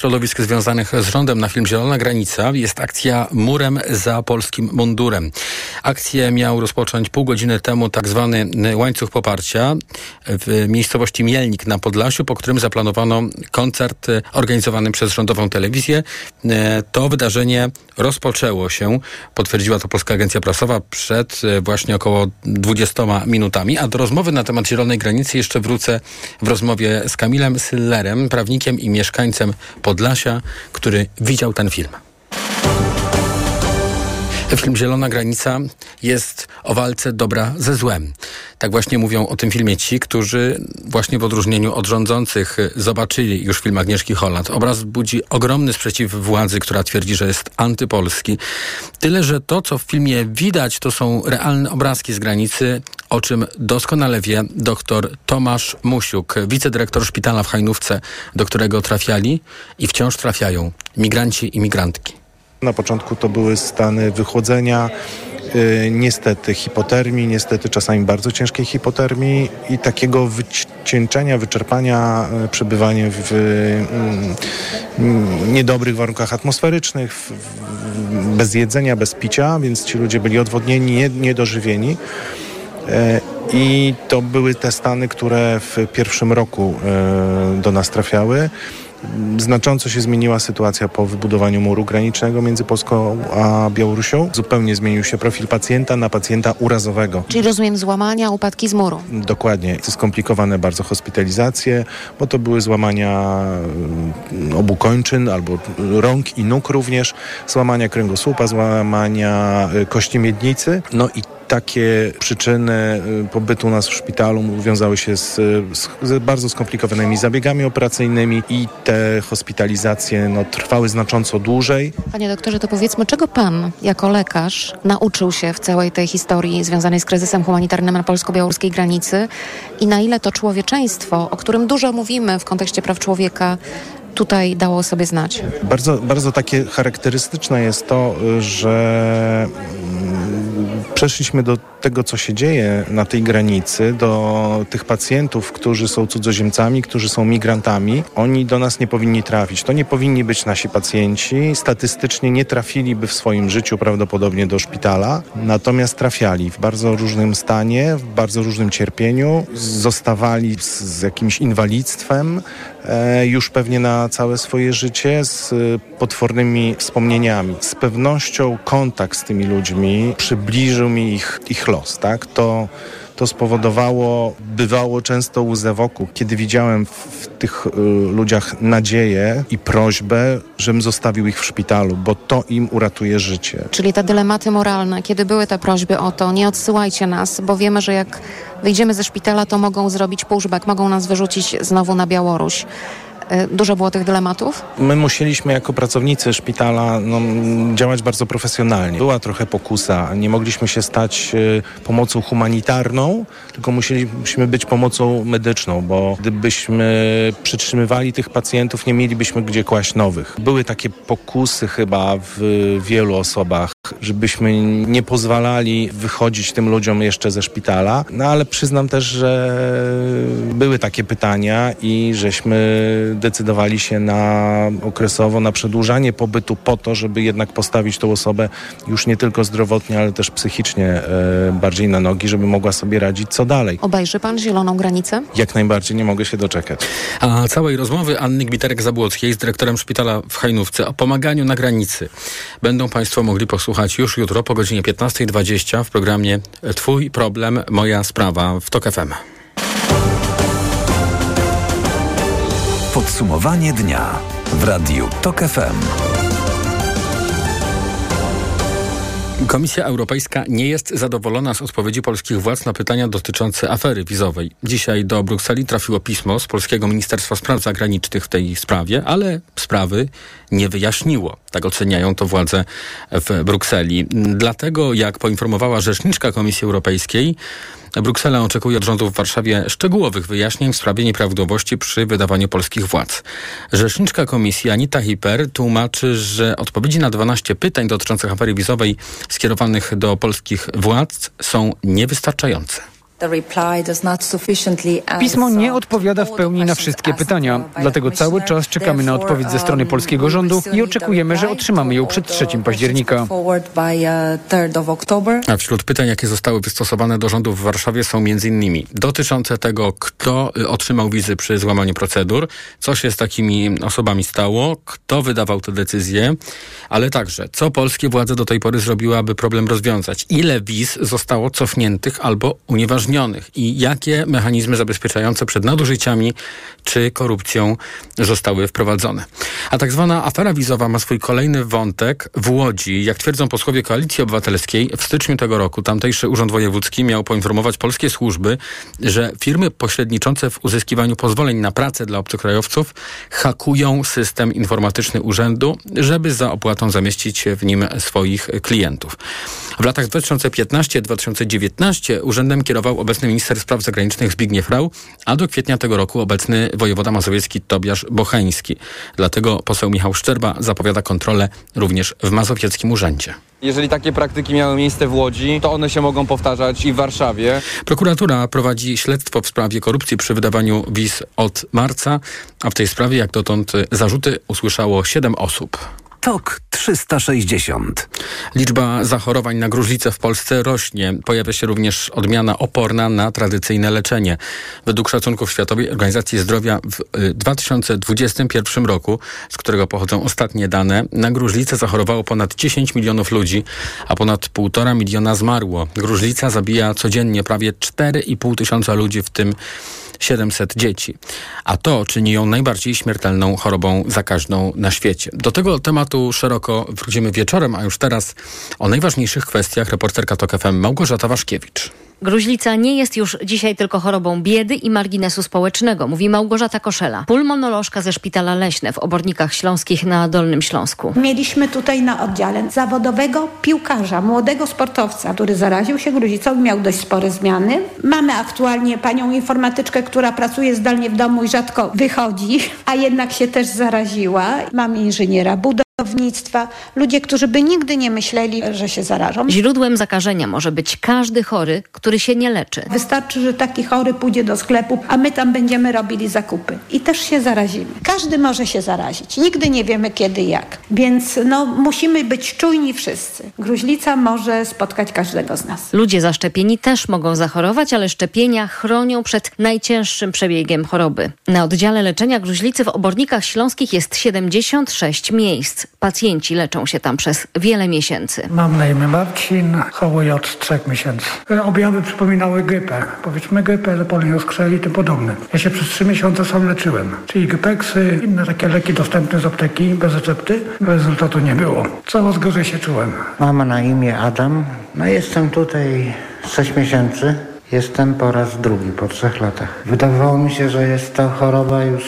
środowisk związanych z rządem na film Zielona Granica jest akcja Murem za polskim mundurem. Akcję miał rozpocząć pół godziny temu tak zwany łańcuch poparcia w miejscowości Mielnik na Podlasiu, po którym zaplanowano koncert organizowany przez rządową telewizję. To wydarzenie rozpoczęło się, potwierdziła to Polska Agencja Prasowa przed właśnie około 20 minutami, a do rozmowy na temat Zielonej Granicy jeszcze wrócę w rozmowie z Kamilem Syllerem, prawnikiem i mieszkańcem Podlasia Podlasia, który widział ten film. Film Zielona Granica jest o walce dobra ze złem. Tak właśnie mówią o tym filmie ci, którzy właśnie w odróżnieniu od rządzących zobaczyli już film Agnieszki Holland. Obraz budzi ogromny sprzeciw władzy, która twierdzi, że jest antypolski. Tyle, że to, co w filmie widać, to są realne obrazki z granicy, o czym doskonale wie dr Tomasz Musiuk, wicedyrektor szpitala w Hajnówce, do którego trafiali i wciąż trafiają migranci i migrantki. Na początku to były stany wychłodzenia, yy, niestety hipotermii, niestety czasami bardzo ciężkiej hipotermii i takiego wycieńczenia, wyczerpania, yy, przebywanie w yy, niedobrych warunkach atmosferycznych, bez jedzenia, bez picia, więc ci ludzie byli odwodnieni, nie, niedożywieni. E, I to były te stany, które w pierwszym roku e, do nas trafiały. Znacząco się zmieniła sytuacja po wybudowaniu muru granicznego między Polską a Białorusią. Zupełnie zmienił się profil pacjenta na pacjenta urazowego. Czyli rozumiem złamania, upadki z muru. Dokładnie. Skomplikowane bardzo hospitalizacje, bo to były złamania obu kończyn albo rąk i nóg również, złamania kręgosłupa, złamania kości miednicy. No i takie przyczyny y, pobytu nas w szpitalu wiązały się z, z, bardzo skomplikowanymi zabiegami operacyjnymi i te hospitalizacje no, trwały znacząco dłużej. Panie doktorze, to powiedzmy, czego pan jako lekarz nauczył się w całej tej historii związanej z kryzysem humanitarnym na polsko-białoruskiej granicy i na ile to człowieczeństwo, o którym dużo mówimy w kontekście praw człowieka, tutaj dało sobie znać? Bardzo, bardzo takie charakterystyczne jest to, że przeszliśmy do tego, co się dzieje na tej granicy, do tych pacjentów, którzy są cudzoziemcami, którzy są migrantami. Oni do nas nie powinni trafić. To nie powinni być nasi pacjenci. Statystycznie nie trafiliby w swoim życiu prawdopodobnie do szpitala, natomiast trafiali w bardzo różnym stanie, w bardzo różnym cierpieniu, zostawali z, z jakimś inwalidztwem, już pewnie na całe swoje życie, z potwornymi wspomnieniami. Z pewnością kontakt z tymi ludźmi przybliżył mi ich, ich los, tak? To, to spowodowało, bywało często łzę wokół, kiedy widziałem w tych y, ludziach nadzieję i prośbę, żebym zostawił ich w szpitalu, bo to im uratuje życie. Czyli te dylematy moralne, kiedy były te prośby o to, nie odsyłajcie nas, bo wiemy, że jak wyjdziemy ze szpitala, to mogą zrobić pushback, mogą nas wyrzucić znowu na Białoruś. E, dużo było tych dylematów? My musieliśmy jako pracownicy szpitala no, działać bardzo profesjonalnie. Była trochę pokusa. Nie mogliśmy się stać y, pomocą humanitarną, tylko musieliśmy być pomocą medyczną, bo gdybyśmy przytrzymywali tych pacjentów, nie mielibyśmy gdzie kłaść nowych. Były takie pokusy chyba w wielu osobach, żebyśmy nie pozwalali wychodzić tym ludziom jeszcze ze szpitala. No ale przyznam też, że były takie pytania i żeśmy decydowali się na okresowo, na przedłużanie pobytu po to, żeby jednak postawić tą osobę już nie tylko zdrowotnie, ale też psychicznie e, bardziej na nogi, żeby mogła sobie radzić co dalej. Obejrzy pan Zieloną Granicę? Jak najbardziej, nie mogę się doczekać. A całej rozmowy Anny Gbiterek-Zabłockiej z dyrektorem szpitala w Hajnówce o pomaganiu na granicy będą państwo mogli posłuchać już jutro po godzinie 15.20 w programie Twój problem, moja sprawa w TOK FM. Podsumowanie dnia w Radiu TOK FM. Komisja Europejska nie jest zadowolona z odpowiedzi polskich władz na pytania dotyczące afery wizowej. Dzisiaj do Brukseli trafiło pismo z Polskiego Ministerstwa Spraw Zagranicznych w tej sprawie, ale sprawy nie wyjaśniło. Tak oceniają to władze w Brukseli. Dlatego, jak poinformowała rzeczniczka Komisji Europejskiej, Bruksela oczekuje od rządu w Warszawie szczegółowych wyjaśnień w sprawie nieprawidłowości przy wydawaniu polskich władz. Rzeczniczka komisji Anita Hiper tłumaczy, że odpowiedzi na 12 pytań dotyczących afery wizowej skierowanych do polskich władz są niewystarczające. Pismo nie odpowiada w pełni na wszystkie pytania, dlatego cały czas czekamy na odpowiedź ze strony polskiego rządu i oczekujemy, że otrzymamy ją przed 3 października. A wśród pytań, jakie zostały wystosowane do rządu w Warszawie są m.in. dotyczące tego, kto otrzymał wizy przy złamaniu procedur, co się z takimi osobami stało, kto wydawał te decyzje, ale także co polskie władze do tej pory zrobiły, aby problem rozwiązać, ile wiz zostało cofniętych albo unieważnionych i jakie mechanizmy zabezpieczające przed nadużyciami czy korupcją zostały wprowadzone. A tak zwana afera wizowa ma swój kolejny wątek w Łodzi. Jak twierdzą posłowie Koalicji Obywatelskiej, w styczniu tego roku tamtejszy Urząd Wojewódzki miał poinformować polskie służby, że firmy pośredniczące w uzyskiwaniu pozwoleń na pracę dla obcokrajowców hakują system informatyczny urzędu, żeby za opłatą zamieścić w nim swoich klientów. W latach 2015-2019 urzędem kierował obecny minister spraw zagranicznych Zbigniew Rau, a do kwietnia tego roku obecny wojewoda mazowiecki Tobiasz Bocheński. Dlatego poseł Michał Szczerba zapowiada kontrolę również w mazowieckim urzędzie. Jeżeli takie praktyki miały miejsce w Łodzi, to one się mogą powtarzać i w Warszawie. Prokuratura prowadzi śledztwo w sprawie korupcji przy wydawaniu wiz od marca, a w tej sprawie jak dotąd zarzuty usłyszało 7 osób. TOK 360. Liczba zachorowań na gruźlicę w Polsce rośnie. Pojawia się również odmiana oporna na tradycyjne leczenie. Według szacunków Światowej Organizacji Zdrowia w 2021 roku, z którego pochodzą ostatnie dane, na gruźlicę zachorowało ponad 10 milionów ludzi, a ponad 1,5 miliona zmarło. Gruźlica zabija codziennie prawie 4,5 tysiąca ludzi, w tym 700 dzieci. A to czyni ją najbardziej śmiertelną chorobą zakaźną na świecie. Do tego tematu szeroko wrócimy wieczorem, a już teraz o najważniejszych kwestiach reporterka TOK FM Małgorzata Waszkiewicz. Gruźlica nie jest już dzisiaj tylko chorobą biedy i marginesu społecznego, mówi Małgorzata Koszela, pulmonolożka ze Szpitala Leśne w Obornikach Śląskich na Dolnym Śląsku. Mieliśmy tutaj na oddziale zawodowego piłkarza, młodego sportowca, który zaraził się gruźlicą i miał dość spore zmiany. Mamy aktualnie panią informatyczkę, która pracuje zdalnie w domu i rzadko wychodzi, a jednak się też zaraziła. Mamy inżyniera budowlanego budownictwa, ludzie, którzy by nigdy nie myśleli, że się zarażą. Źródłem zakażenia może być każdy chory, który się nie leczy. Wystarczy, że taki chory pójdzie do sklepu, a my tam będziemy robili zakupy i też się zarazimy. Każdy może się zarazić. Nigdy nie wiemy kiedy i jak. Więc no, musimy być czujni wszyscy. Gruźlica może spotkać każdego z nas. Ludzie zaszczepieni też mogą zachorować, ale szczepienia chronią przed najcięższym przebiegiem choroby. Na oddziale leczenia gruźlicy w Obornikach Śląskich jest 76 miejsc. Pacjenci leczą się tam przez wiele miesięcy. Mam na imię Marcin, choruję od trzech miesięcy. Objawy przypominały grypę. Powiedzmy grypę, poliooskrzeli i tym podobne. Ja się przez trzy miesiące sam leczyłem. Czyli grypeksy, inne takie leki dostępne z apteki bez recepty. Rezultatu nie było. Coraz gorzej się czułem. Mam na imię Adam. No jestem tutaj sześć miesięcy. Jestem po raz drugi po trzech latach. Wydawało mi się, że jest to choroba już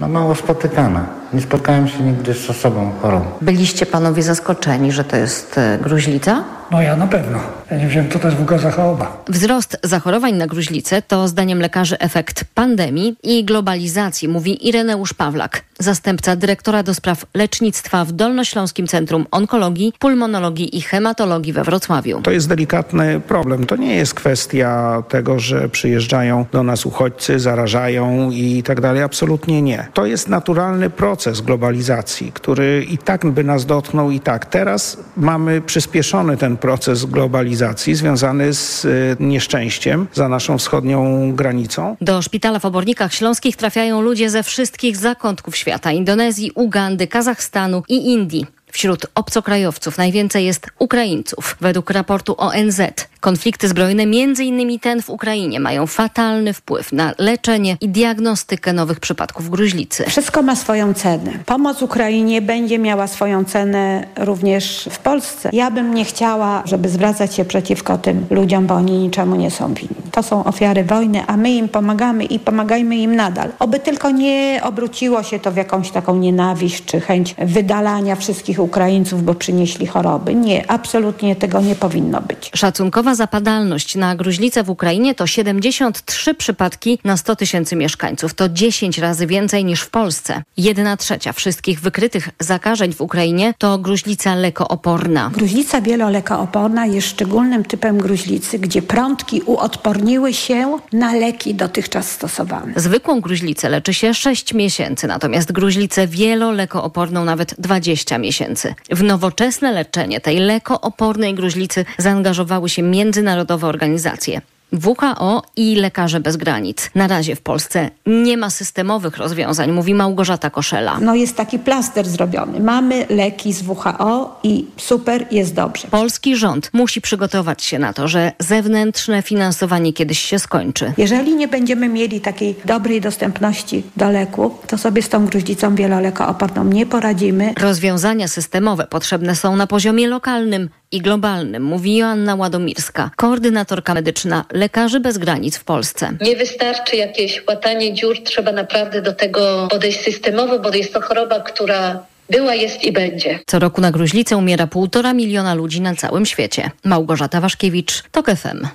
no, mało spotykana. Nie spotkałem się nigdy z osobą chorą. Byliście panowie zaskoczeni, że to jest e, gruźlica? No ja na pewno. Ja nie wiem, co to jest w ogóle za choroba. Wzrost zachorowań na gruźlicę to zdaniem lekarzy efekt pandemii i globalizacji, mówi Ireneusz Pawlak, zastępca dyrektora do spraw lecznictwa w Dolnośląskim Centrum Onkologii, Pulmonologii i Hematologii we Wrocławiu. To jest delikatny problem. To nie jest kwestia tego, że przyjeżdżają do nas uchodźcy, zarażają i tak dalej. Absolutnie nie. To jest naturalny proces globalizacji, który i tak by nas dotknął i tak. Teraz mamy przyspieszony ten proces globalizacji związany z y, nieszczęściem za naszą wschodnią granicą. Do szpitala w Obornikach Śląskich trafiają ludzie ze wszystkich zakątków świata. Indonezji, Ugandy, Kazachstanu i Indii. Wśród obcokrajowców najwięcej jest Ukraińców. Według raportu ONZ konflikty zbrojne, między innymi ten w Ukrainie, mają fatalny wpływ na leczenie i diagnostykę nowych przypadków gruźlicy. Wszystko ma swoją cenę. Pomoc Ukrainie będzie miała swoją cenę również w Polsce. Ja bym nie chciała, żeby zwracać się przeciwko tym ludziom, bo oni niczemu nie są winni. To są ofiary wojny, a my im pomagamy i pomagajmy im nadal. Oby tylko nie obróciło się to w jakąś taką nienawiść czy chęć wydalania wszystkich Ukraińców, bo przynieśli choroby. Nie, absolutnie tego nie powinno być. Szacunkowa zapadalność na gruźlicę w Ukrainie to 73 przypadki na 100 tysięcy mieszkańców. To 10 razy więcej niż w Polsce. Jedna trzecia wszystkich wykrytych zakażeń w Ukrainie to gruźlica lekooporna. Gruźlica wielolekooporna jest szczególnym typem gruźlicy, gdzie prątki uodporniły się na leki dotychczas stosowane. Zwykłą gruźlicę leczy się 6 miesięcy, natomiast gruźlicę wielolekooporną nawet 20 miesięcy. W nowoczesne leczenie tej lekoopornej gruźlicy zaangażowały się międzynarodowe organizacje. WHO i Lekarze Bez Granic. Na razie w Polsce nie ma systemowych rozwiązań, mówi Małgorzata Koszela. No jest taki plaster zrobiony. Mamy leki z WHO i super, jest dobrze. Polski rząd musi przygotować się na to, że zewnętrzne finansowanie kiedyś się skończy. Jeżeli nie będziemy mieli takiej dobrej dostępności do leku, to sobie z tą gruźlicą wielolekooporną nie poradzimy. Rozwiązania systemowe potrzebne są na poziomie lokalnym i globalnym, mówi Joanna Ładomirska, koordynatorka medyczna Lekarzy Bez Granic w Polsce. Nie wystarczy jakieś łatanie dziur, trzeba naprawdę do tego podejść systemowo, bo jest to choroba, która była, jest i będzie. Co roku na gruźlicę umiera półtora miliona ludzi na całym świecie. Małgorzata Waszkiewicz, TOK FM.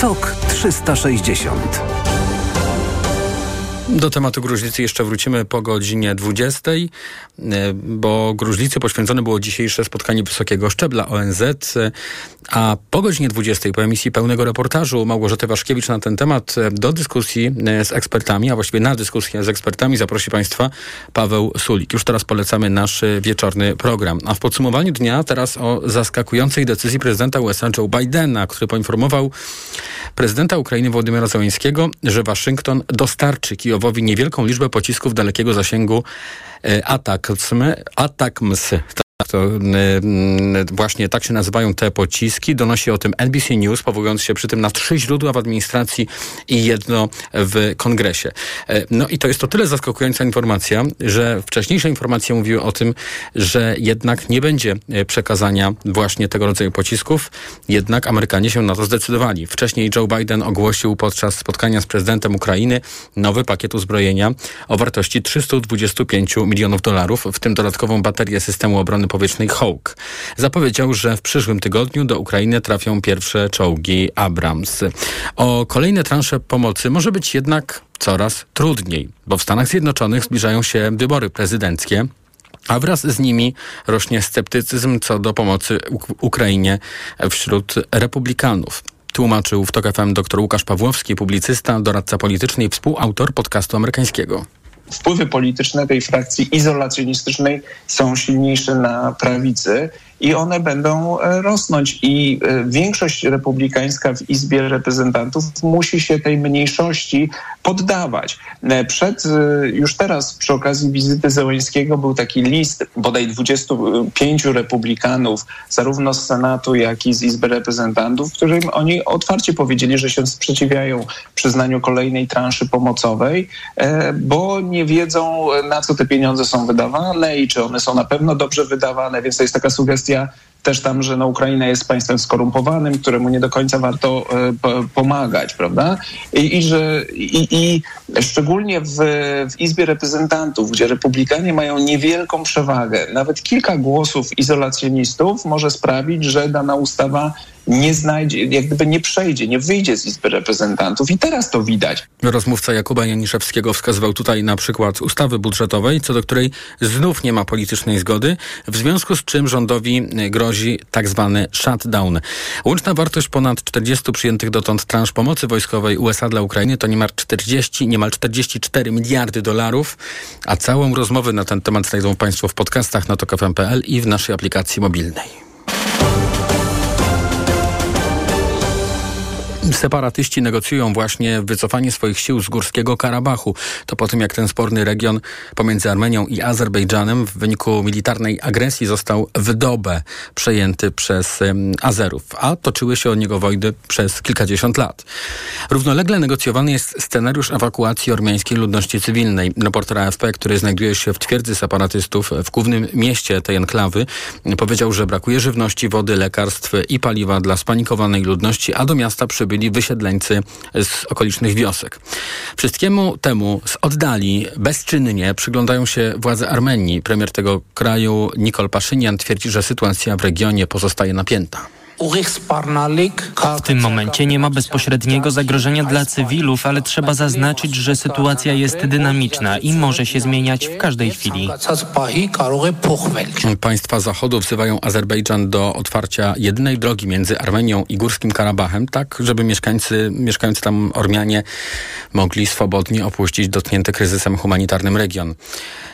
TOK 360 do tematu gruźlicy jeszcze wrócimy po godzinie 20, e, bo gruźlicy poświęcone było dzisiejsze spotkanie wysokiego szczebla ONZ, e, a po godzinie 20 po emisji pełnego reportażu Małgorzaty Waszkiewicz na ten temat e, do dyskusji z ekspertami, a właściwie na dyskusję z ekspertami zaprosi Państwa Paweł Sulik. Już teraz polecamy nasz wieczorny program. A w podsumowaniu dnia teraz o zaskakującej decyzji prezydenta USA Joe Bidena, który poinformował prezydenta Ukrainy Władimira Zełańskiego, że Waszyngton dostarczy Kijowowi niewielką liczbę pocisków dalekiego zasięgu takılsımı at takması to właśnie tak się nazywają te pociski. Donosi o tym NBC News, powołując się przy tym na trzy źródła w administracji i jedno w kongresie. E, no i to jest to tyle zaskakująca informacja, że wcześniejsze informacje mówiły o tym, że jednak nie będzie e, przekazania właśnie tego rodzaju pocisków. Jednak Amerykanie się na to zdecydowali. Wcześniej Joe Biden ogłosił podczas spotkania z prezydentem Ukrainy nowy pakiet uzbrojenia o wartości 325 milionów dolarów, w tym dodatkową baterię systemu obrony powietrznej Hawk. Zapowiedział, że w przyszłym tygodniu do Ukrainy trafią pierwsze czołgi Abrams. O kolejne transze pomocy może być jednak coraz trudniej, bo w Stanach Zjednoczonych zbliżają się wybory prezydenckie. A wraz z nimi rośnie sceptycyzm co do pomocy Ukrainie wśród republikanów. Tłumaczył w TOK FM dr Łukasz Pawłowski, publicysta, doradca polityczny i współautor podcastu amerykańskiego wpływy polityczne tej frakcji izolacjonistycznej są silniejsze na prawicy i one będą e, rosnąć. I e, większość republikańska w Izbie Reprezentantów musi się tej mniejszości poddawać. E, przed, już teraz przy okazji wizyty Zełańskiego był taki list bodaj 25 republikanów, zarówno z Senatu, jak i z Izby Reprezentantów, w którym oni otwarcie powiedzieli, że się sprzeciwiają przyznaniu kolejnej transzy pomocowej, bo nie wiedzą, na co te pieniądze są wydawane i czy one są na pewno dobrze wydawane, więc to jest taka sugestia kwestia też tam, że no, Ukraina jest państwem skorumpowanym, któremu nie do końca warto e, pomagać, prawda? I, i że i, i szczególnie w, w Izbie Reprezentantów, gdzie republikanie mają niewielką przewagę, nawet kilka głosów izolacjonistów może sprawić, że dana ustawa nie znajdzie, jak gdyby nie przejdzie, nie wyjdzie z Izby Reprezentantów. I teraz to widać. Rozmówca Jakuba Janiszewskiego wskazywał tutaj na przykład ustawy budżetowej, co do której znów nie ma politycznej zgody, w związku z czym rządowi grozi tak zwany shutdown. Łączna wartość ponad 40 przyjętych dotąd transz pomocy wojskowej USA dla Ukrainy to niemal 40, niemal 44 miliardy dolarów, a całą rozmowę na ten temat znajdą Państwo w podcastach na tokafm.pl i w naszej aplikacji mobilnej. Separatyści negocjują właśnie wycofanie swoich sił z Górskiego Karabachu. To po tym, jak ten sporny region pomiędzy Armenią i Azerbejdżanem w wyniku militarnej agresji został w dobę przejęty przez Azerów, a toczyły się o niego wojny przez kilkadziesiąt lat. Równolegle negocjowany jest scenariusz ewakuacji ormiańskiej ludności cywilnej. Reporter AFP, który znajduje się w twierdzy separatystów w głównym mieście tej enklawy, powiedział, że brakuje żywności, wody, lekarstw i paliwa dla spanikowanej ludności, a do miasta przybył byli wysiedleńcy z okolicznych wiosek. Wszystkiemu temu z oddali bezczynnie przyglądają się władze Armenii. Premier tego kraju Nikol Paszynian twierdzi, że sytuacja w regionie pozostaje napięta. W tym momencie nie ma bezpośredniego zagrożenia dla cywilów, ale trzeba zaznaczyć, że sytuacja jest dynamiczna i może się zmieniać w każdej chwili. Państwa Zachodu wzywają Azerbejdżan do otwarcia jedynej drogi między Armenią i Górskim Karabachem, tak żeby mieszkańcy, mieszkający tam Ormianie mogli swobodnie opuścić dotknięty kryzysem humanitarnym region.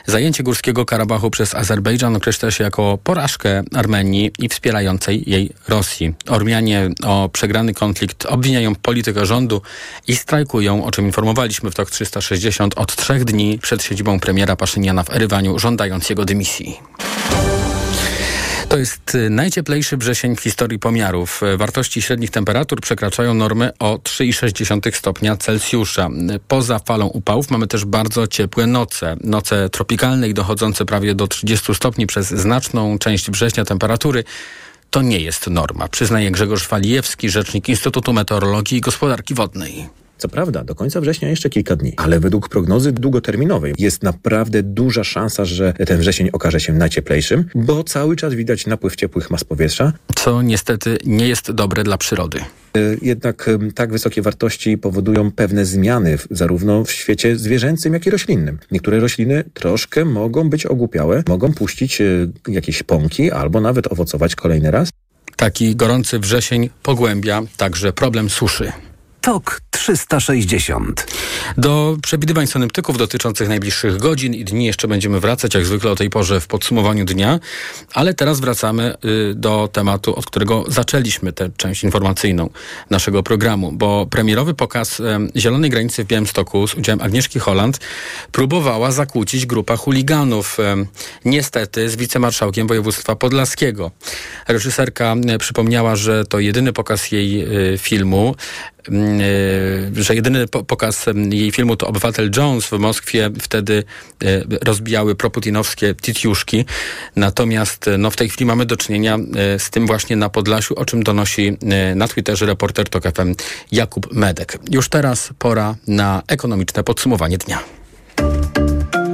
Zajęcie Górskiego Karabachu przez Azerbejdżan określa się jako porażkę Armenii i wspierającej jej Rosji. Ormianie o przegrany konflikt obwiniają politykę rządu i strajkują, o czym informowaliśmy w TOK 360 od trzech dni przed siedzibą premiera Paszyniana w Erywaniu, żądając jego dymisji. To jest y, najcieplejszy wrzesień w historii pomiarów. Wartości średnich temperatur przekraczają normy o 3,6 stopnia Celsjusza. Poza falą upałów mamy też bardzo ciepłe noce. Noce tropikalne i dochodzące prawie do 30 stopni przez znaczną część września temperatury to nie jest norma, przyznaje Grzegorz Walijewski, rzecznik Instytutu Meteorologii i Gospodarki Wodnej. Co prawda, do końca września jeszcze kilka dni, ale według prognozy długoterminowej jest naprawdę duża szansa, że ten wrzesień okaże się najcieplejszym, bo cały czas widać napływ ciepłych mas powietrza. Co niestety nie jest dobre dla przyrody. E, jednak tak wysokie wartości powodują pewne zmiany zarówno w świecie zwierzęcym, jak i roślinnym. Niektóre rośliny troszkę mogą być ogłupiałe, mogą puścić e, jakieś pąki albo nawet owocować kolejny raz. Taki gorący wrzesień pogłębia także problem suszy. TOK 360. Do przewidywań synoptyków dotyczących najbliższych godzin i dni jeszcze będziemy wracać, jak zwykle o tej porze w podsumowaniu dnia, ale teraz wracamy y, do tematu, od którego zaczęliśmy tę część informacyjną naszego programu, bo premierowy pokaz Zielonej Granicy w Białymstoku z udziałem Agnieszki Holland próbowała zakłócić grupa chuliganów, niestety z wicemarszałkiem województwa podlaskiego. Reżyserka przypomniała, że to jedyny pokaz jej e, filmu. E, że jedyny pokaz jej filmu to Obywatel Jones w Moskwie. Wtedy e, rozbijały proputinowskie titiuszki. Natomiast e, no, w tej chwili mamy do czynienia z tym właśnie na Podlasiu, o czym donosi na Twitterze reporter TOK FM Jakub Medek. Już teraz pora na ekonomiczne podsumowanie dnia.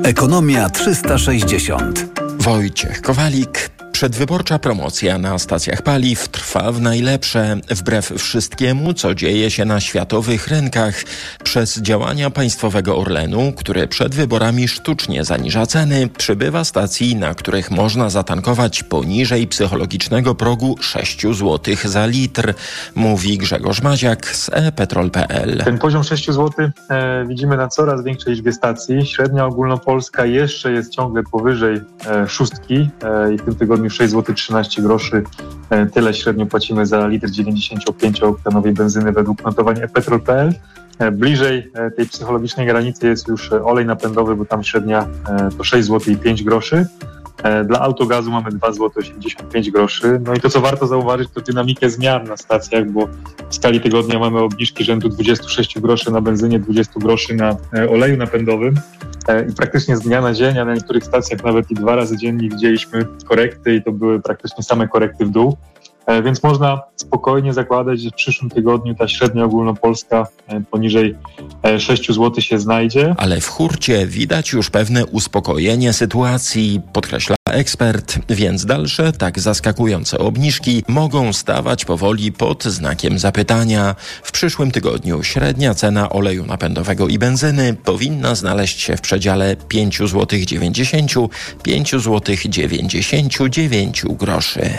Ekonomia 360. Wojciech Kowalik. Przedwyborcza promocja na stacjach paliw trwa w najlepsze, wbrew wszystkiemu, co dzieje się na światowych rynkach. Przez działania państwowego Orlenu, który przed wyborami sztucznie zaniża ceny, przybywa stacji, na których można zatankować poniżej psychologicznego progu 6 zł za litr, mówi Grzegorz Maziak z ePetrol.pl. Ten poziom 6 zł e, widzimy na coraz większej liczbie stacji. Średnia ogólnopolska jeszcze jest ciągle powyżej e, szóstki e, i w tym tygodniu 6 zł 13 groszy. E, tyle średnio płacimy za litr 95-oktanowej benzyny według notowań ePetrol.pl. E, bliżej tej psychologicznej granicy jest już olej napędowy, bo tam średnia to 6 zł i 5 groszy. Dla autogazu mamy 2 zł 85 groszy. No i to, co warto zauważyć, to dynamikę zmian na stacjach, bo w skali tygodnia mamy obniżki rzędu 26 groszy na benzynie, 20 groszy na oleju napędowym. E, I praktycznie z dnia na dzień, a na niektórych stacjach nawet i dwa razy dziennie widzieliśmy korekty i to były praktycznie same korekty w dół. E, więc można spokojnie zakładać, że w przyszłym tygodniu ta średnia ogólnopolska e, poniżej 6 zł się znajdzie. Ale w hurcie widać już pewne uspokojenie sytuacji, podkreśla ekspert, więc dalsze tak zaskakujące obniżki mogą stawać powoli pod znakiem zapytania. W przyszłym tygodniu średnia cena oleju napędowego i benzyny powinna znaleźć się w przedziale 5 zł 90 5 zł 99 groszy.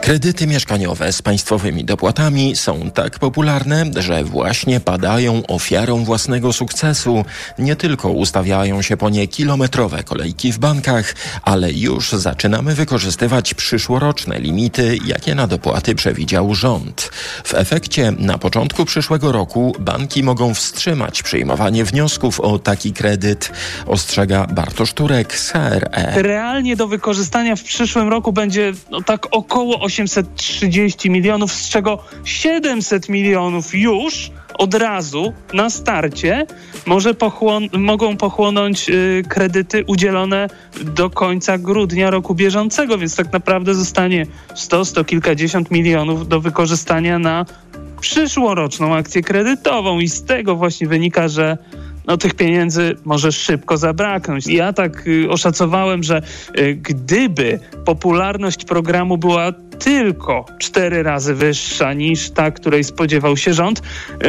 Kredyty mieszkaniowe z państwowymi dopłatami są tak popularne, że właśnie padają ofiarą własnego sukcesu. Nie tylko ustawiają się po nie kilometrowe kolejki w bankach, ale już zaczynamy wykorzystywać przyszłoroczne limity, jakie na dopłaty przewidział rząd. W efekcie na początku przyszłego roku banki mogą wstrzymać przyjmowanie wniosków o taki kredyt, ostrzega Bartosz Turek z HRE. Realnie do wykorzystania w przyszłym roku będzie no, tak około 830 milionów, z czego 700 milionów już od razu na starcie może pochłon mogą pochłonąć y, kredyty udzielone do końca grudnia roku bieżącego, więc tak naprawdę zostanie 100, 100 kilkadziesiąt milionów do wykorzystania na przyszłoroczną akcję kredytową i z tego właśnie wynika, że no tych pieniędzy może szybko zabraknąć. Ja tak y, oszacowałem, że y, gdyby popularność programu była tylko cztery razy wyższa niż ta, której spodziewał się rząd,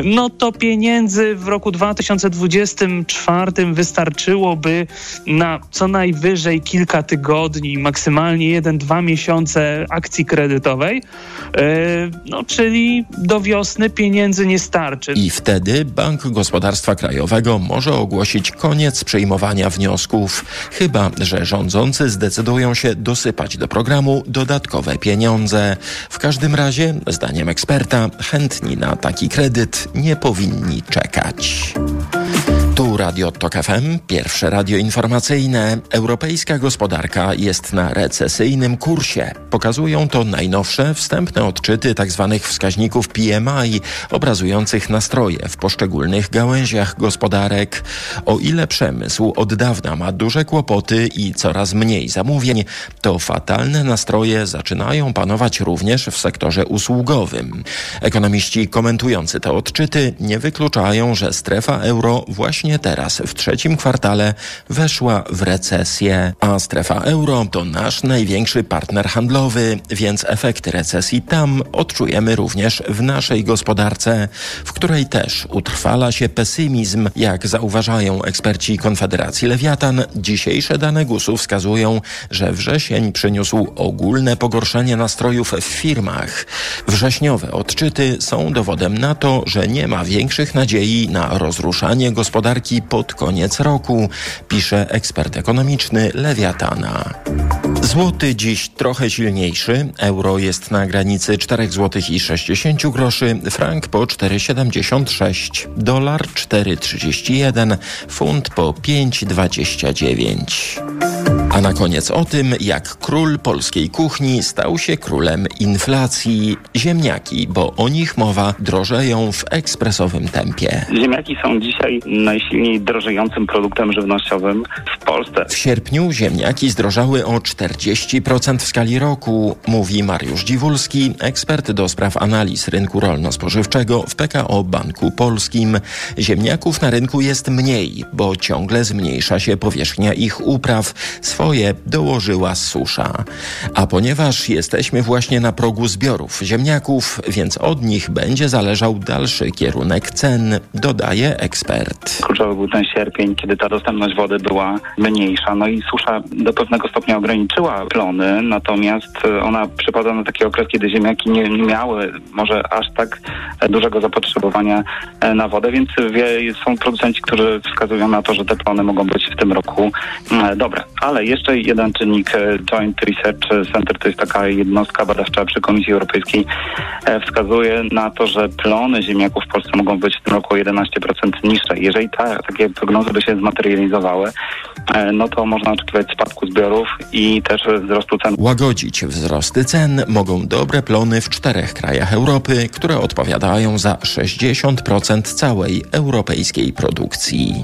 no to pieniędzy w roku 2024 wystarczyłoby na co najwyżej kilka tygodni, maksymalnie jeden, dwa miesiące akcji kredytowej. E, no, czyli do wiosny pieniędzy nie starczy. I wtedy Bank Gospodarstwa Krajowego może ogłosić koniec przyjmowania wniosków, chyba że rządzący zdecydują się dosypać do programu dodatkowe pieniądze. W każdym razie, zdaniem eksperta, chętni na taki kredyt nie powinni czekać. Tu Radio Tok FM, pierwsze radio informacyjne. Europejska gospodarka jest na recesyjnym kursie. Pokazują to najnowsze wstępne odczyty tzw. Tak wskaźników PMI, obrazujących nastroje w poszczególnych gałęziach gospodarek. O ile przemysł od dawna ma duże kłopoty i coraz mniej zamówień, to fatalne nastroje zaczynają panować również w sektorze usługowym. Ekonomiści komentujący te odczyty nie wykluczają, że strefa euro właśnie właśnie teraz, w trzecim kwartale, weszła w recesję, a strefa euro to nasz największy partner handlowy, więc efekty recesji tam odczujemy również w naszej gospodarce, w której też utrwala się pesymizm, jak zauważają eksperci Konfederacji Lewiatan. Dzisiejsze dane GUS-u wskazują, że wrzesień przyniósł ogólne pogorszenie nastrojów w firmach. Wrześniowe odczyty są dowodem na to, że nie ma większych nadziei na rozruszanie gospodarki gospodarki pod koniec roku, pisze ekspert ekonomiczny Lewiatana. Złoty dziś trochę silniejszy, euro jest na granicy 4 zł i 60 groszy, frank po 4,76, dolar 4,31, funt po 5,29. A na koniec o tym, jak król polskiej kuchni stał się królem inflacji. Ziemniaki, bo o nich mowa, drożeją w ekspresowym tempie. Ziemniaki są dzisiaj najsilniej drożejącym produktem żywnościowym w Polsce. W sierpniu ziemniaki zdrożały o 40% w skali roku, mówi Mariusz Dziwulski, ekspert do spraw analiz rynku rolno-spożywczego w PKO Banku Polskim. Ziemniaków na rynku jest mniej, bo ciągle zmniejsza się powierzchnia ich upraw swoje dołożyła susza. A ponieważ jesteśmy właśnie na progu zbiorów ziemniaków, więc od nich będzie zależał dalszy kierunek cen, dodaje ekspert. Kluczowy był ten sierpień, kiedy ta dostępność wody była mniejsza, no i susza do pewnego stopnia ograniczyła plony, natomiast ona przypada na taki okres, kiedy ziemniaki nie, nie miały może aż tak dużego zapotrzebowania e, na wodę, więc są producenci, którzy wskazują na to, że te plony mogą być w tym roku e, dobre. Ale jeszcze jeden czynnik e, Joint Research Center, to jest taka jednostka badawcza przy Komisji Europejskiej, e, wskazuje na to, że plony ziemniaków w Polsce mogą być w tym roku 11% niższe. Jeżeli ta, takie prognozy by się zmaterializowały, e, no to można oczekiwać spadku zbiorów i też wzrostu cen. Łagodzić wzrosty cen mogą dobre plony w czterech krajach Europy, które odpowiadają za 60% całej europejskiej produkcji.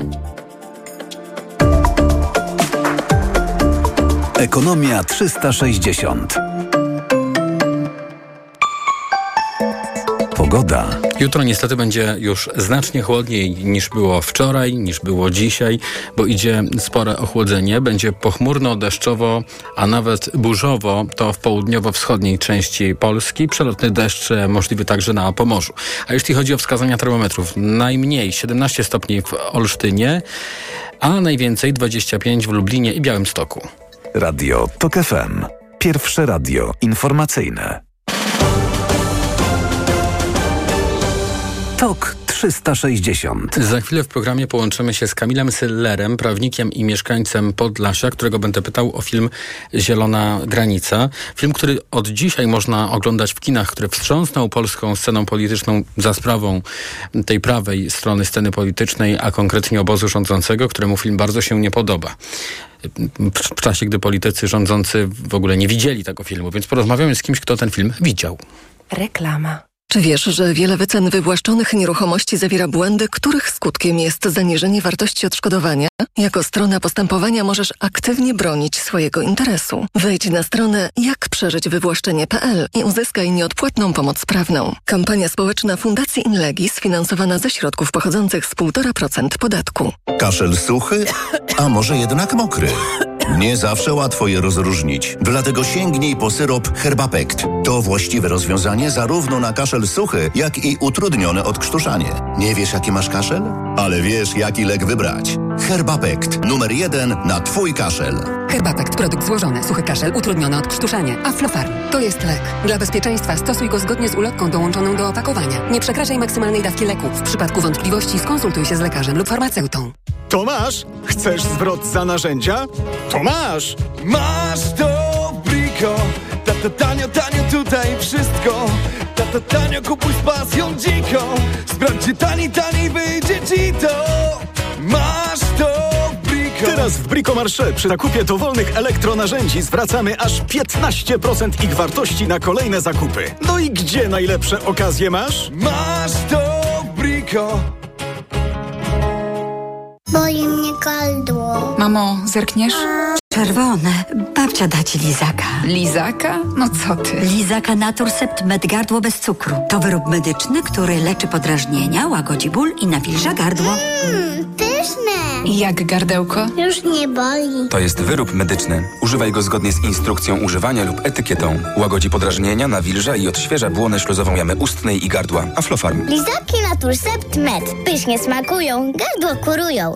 Ekonomia 360. Pogoda. Jutro niestety będzie już znacznie chłodniej niż było wczoraj, niż było dzisiaj, bo idzie spore ochłodzenie. Będzie pochmurno, deszczowo, a nawet burzowo to w południowo-wschodniej części Polski. Przelotny deszcz możliwy także na Pomorzu. A jeśli chodzi o wskazania termometrów, najmniej 17 stopni w Olsztynie, a najwięcej 25 w Lublinie i Białymstoku. Radio TOK FM. Pierwsze radio informacyjne. TOK 360. Za chwilę w programie połączymy się z Kamilem Syllerem, prawnikiem i mieszkańcem Podlasia, którego będę pytał o film Zielona Granica. Film, który od dzisiaj można oglądać w kinach, który wstrząsnął polską sceną polityczną za sprawą tej prawej strony sceny politycznej, a konkretnie obozu rządzącego, któremu film bardzo się nie podoba w czasie, gdy politycy rządzący w ogóle nie widzieli tego filmu, więc porozmawiamy z kimś, kto ten film widział. Reklama. Czy wiesz, że wiele wycen wywłaszczonych nieruchomości zawiera błędy, których skutkiem jest zaniżenie wartości odszkodowania? Jako strona postępowania możesz aktywnie bronić swojego interesu. Wejdź na stronę jakprzeżyćwywłaszczenie.pl i uzyskaj nieodpłatną pomoc prawną. Kampania społeczna Fundacji Inlegi sfinansowana ze środków pochodzących z 1,5% podatku. Kaszel suchy, a może jednak mokry? Nie zawsze łatwo je rozróżnić, dlatego sięgnij po syrop Herbapekt. To właściwe rozwiązanie zarówno na kaszel suchy, jak i utrudnione odkrztuszanie. Nie wiesz, jaki masz kaszel? Ale wiesz, jaki lek wybrać. Herbapekt, numer jeden na Twój kaszel. Herbapekt, produkt złożony, suchy kaszel, utrudnione odkrztuszanie. Aflofarm. To jest lek. Dla bezpieczeństwa stosuj go zgodnie z ulotką dołączoną do opakowania. Nie przekraczaj maksymalnej dawki leku. W przypadku wątpliwości skonsultuj się z lekarzem lub farmaceutą. Tomasz, chcesz zwrot za narzędzia? Tomasz! Masz to Brico! Tata tanio, tanio tutaj wszystko! Tata tanio, kupuj z pasją dziką! Sprawdź, gdzie tani, tani wyjdzie ci to! Masz to! Teraz w Brico Marché przy zakupie dowolnych elektronarzędzi zwracamy aż 15% ich wartości na kolejne zakupy. No i gdzie najlepsze okazje masz? Masz to Brico! Boli mnie gardło. Mamo, zerkniesz? Czerwone. Babcia da ci lizaka. Lizaka? No co ty? Lizaka Naturcept Med Gardło bez cukru. To wyrób medyczny, który leczy podrażnienia, łagodzi ból i nawilża gardło. Mmm, pyszne. Jak gardełko? Już nie boli. To jest wyrób medyczny. Używaj go zgodnie z instrukcją używania lub etykietą. Łagodzi podrażnienia, nawilża i odświeża błonę śluzową jamy ustnej i gardła. Aflofarm. Lizaki Naturcept Med. Pysznie smakują, gardło kurują.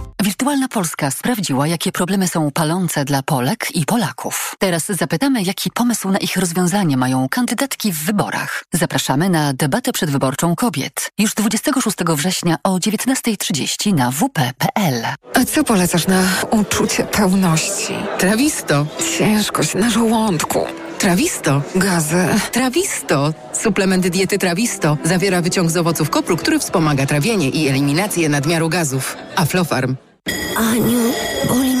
Wirtualna Polska sprawdziła, jakie problemy są palące dla Polek i Polaków. Teraz zapytamy, jaki pomysł na ich rozwiązanie mają kandydatki w wyborach. Zapraszamy na debatę przedwyborczą kobiet. Już 26 września o 19.30 na wp.pl. A co polecasz na uczucie pełności? Trawisto. Ciężkość na żołądku. Trawisto. Gazy. Trawisto. Suplement diety Trawisto zawiera wyciąg z owoców kopru, który wspomaga trawienie i eliminację nadmiaru gazów. Aflofarm. Aniu, boli mnie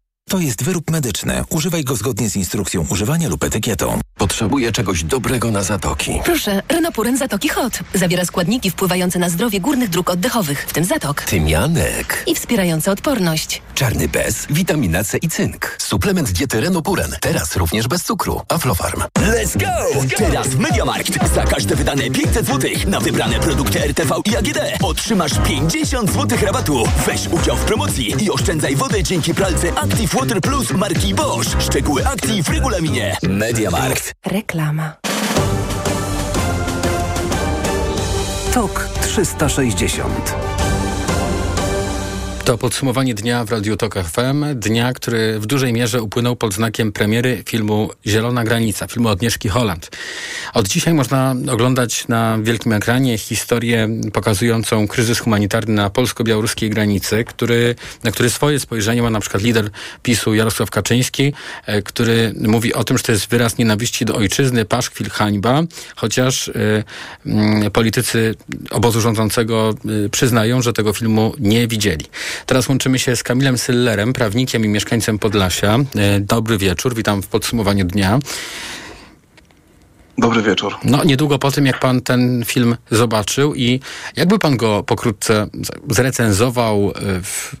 To jest wyrób medyczny. Używaj go zgodnie z instrukcją używania lub etykietą. Potrzebuję czegoś dobrego na zatoki. Proszę, Renopuren Zatoki Hot. Zawiera składniki wpływające na zdrowie górnych dróg oddechowych, w tym zatok. Tymianek. I wspierające odporność. Czarny bez, witamina C i cynk. Suplement diety Renopuren. Teraz również bez cukru. Aflofarm. Let's go! Teraz w Mediamarkt. Za każde wydane 500 zł na wybrane produkty RTV i AGD otrzymasz 50 zł rabatu. Weź udział w promocji i oszczędzaj wodę dzięki pralce Active Water Plus marki Bosch. Szczegóły akcji w regulaminie. Mediamarkt. Reklama. TOK 360 To podsumowanie dnia w Radiu Tok FM. Dnia, który w dużej mierze upłynął pod znakiem premiery filmu Zielona Granica, filmu Agnieszki Holland. Od dzisiaj można oglądać na wielkim ekranie historię pokazującą kryzys humanitarny na polsko-białoruskiej granicy, który, na który swoje spojrzenie ma na przykład lider PiSu Jarosław Kaczyński, e, który mówi o tym, że to jest wyraz nienawiści do ojczyzny, paszkwil, hańba, chociaż y, y, politycy obozu rządzącego y, przyznają, że tego filmu nie widzieli. Teraz łączymy się z Kamilem Syllerem, prawnikiem i mieszkańcem Podlasia. E, Dobry wieczór, witam w podsumowaniu dnia. Dobry wieczór. No, niedługo po tym, jak pan ten film zobaczył i jakby pan go pokrótce zrecenzował,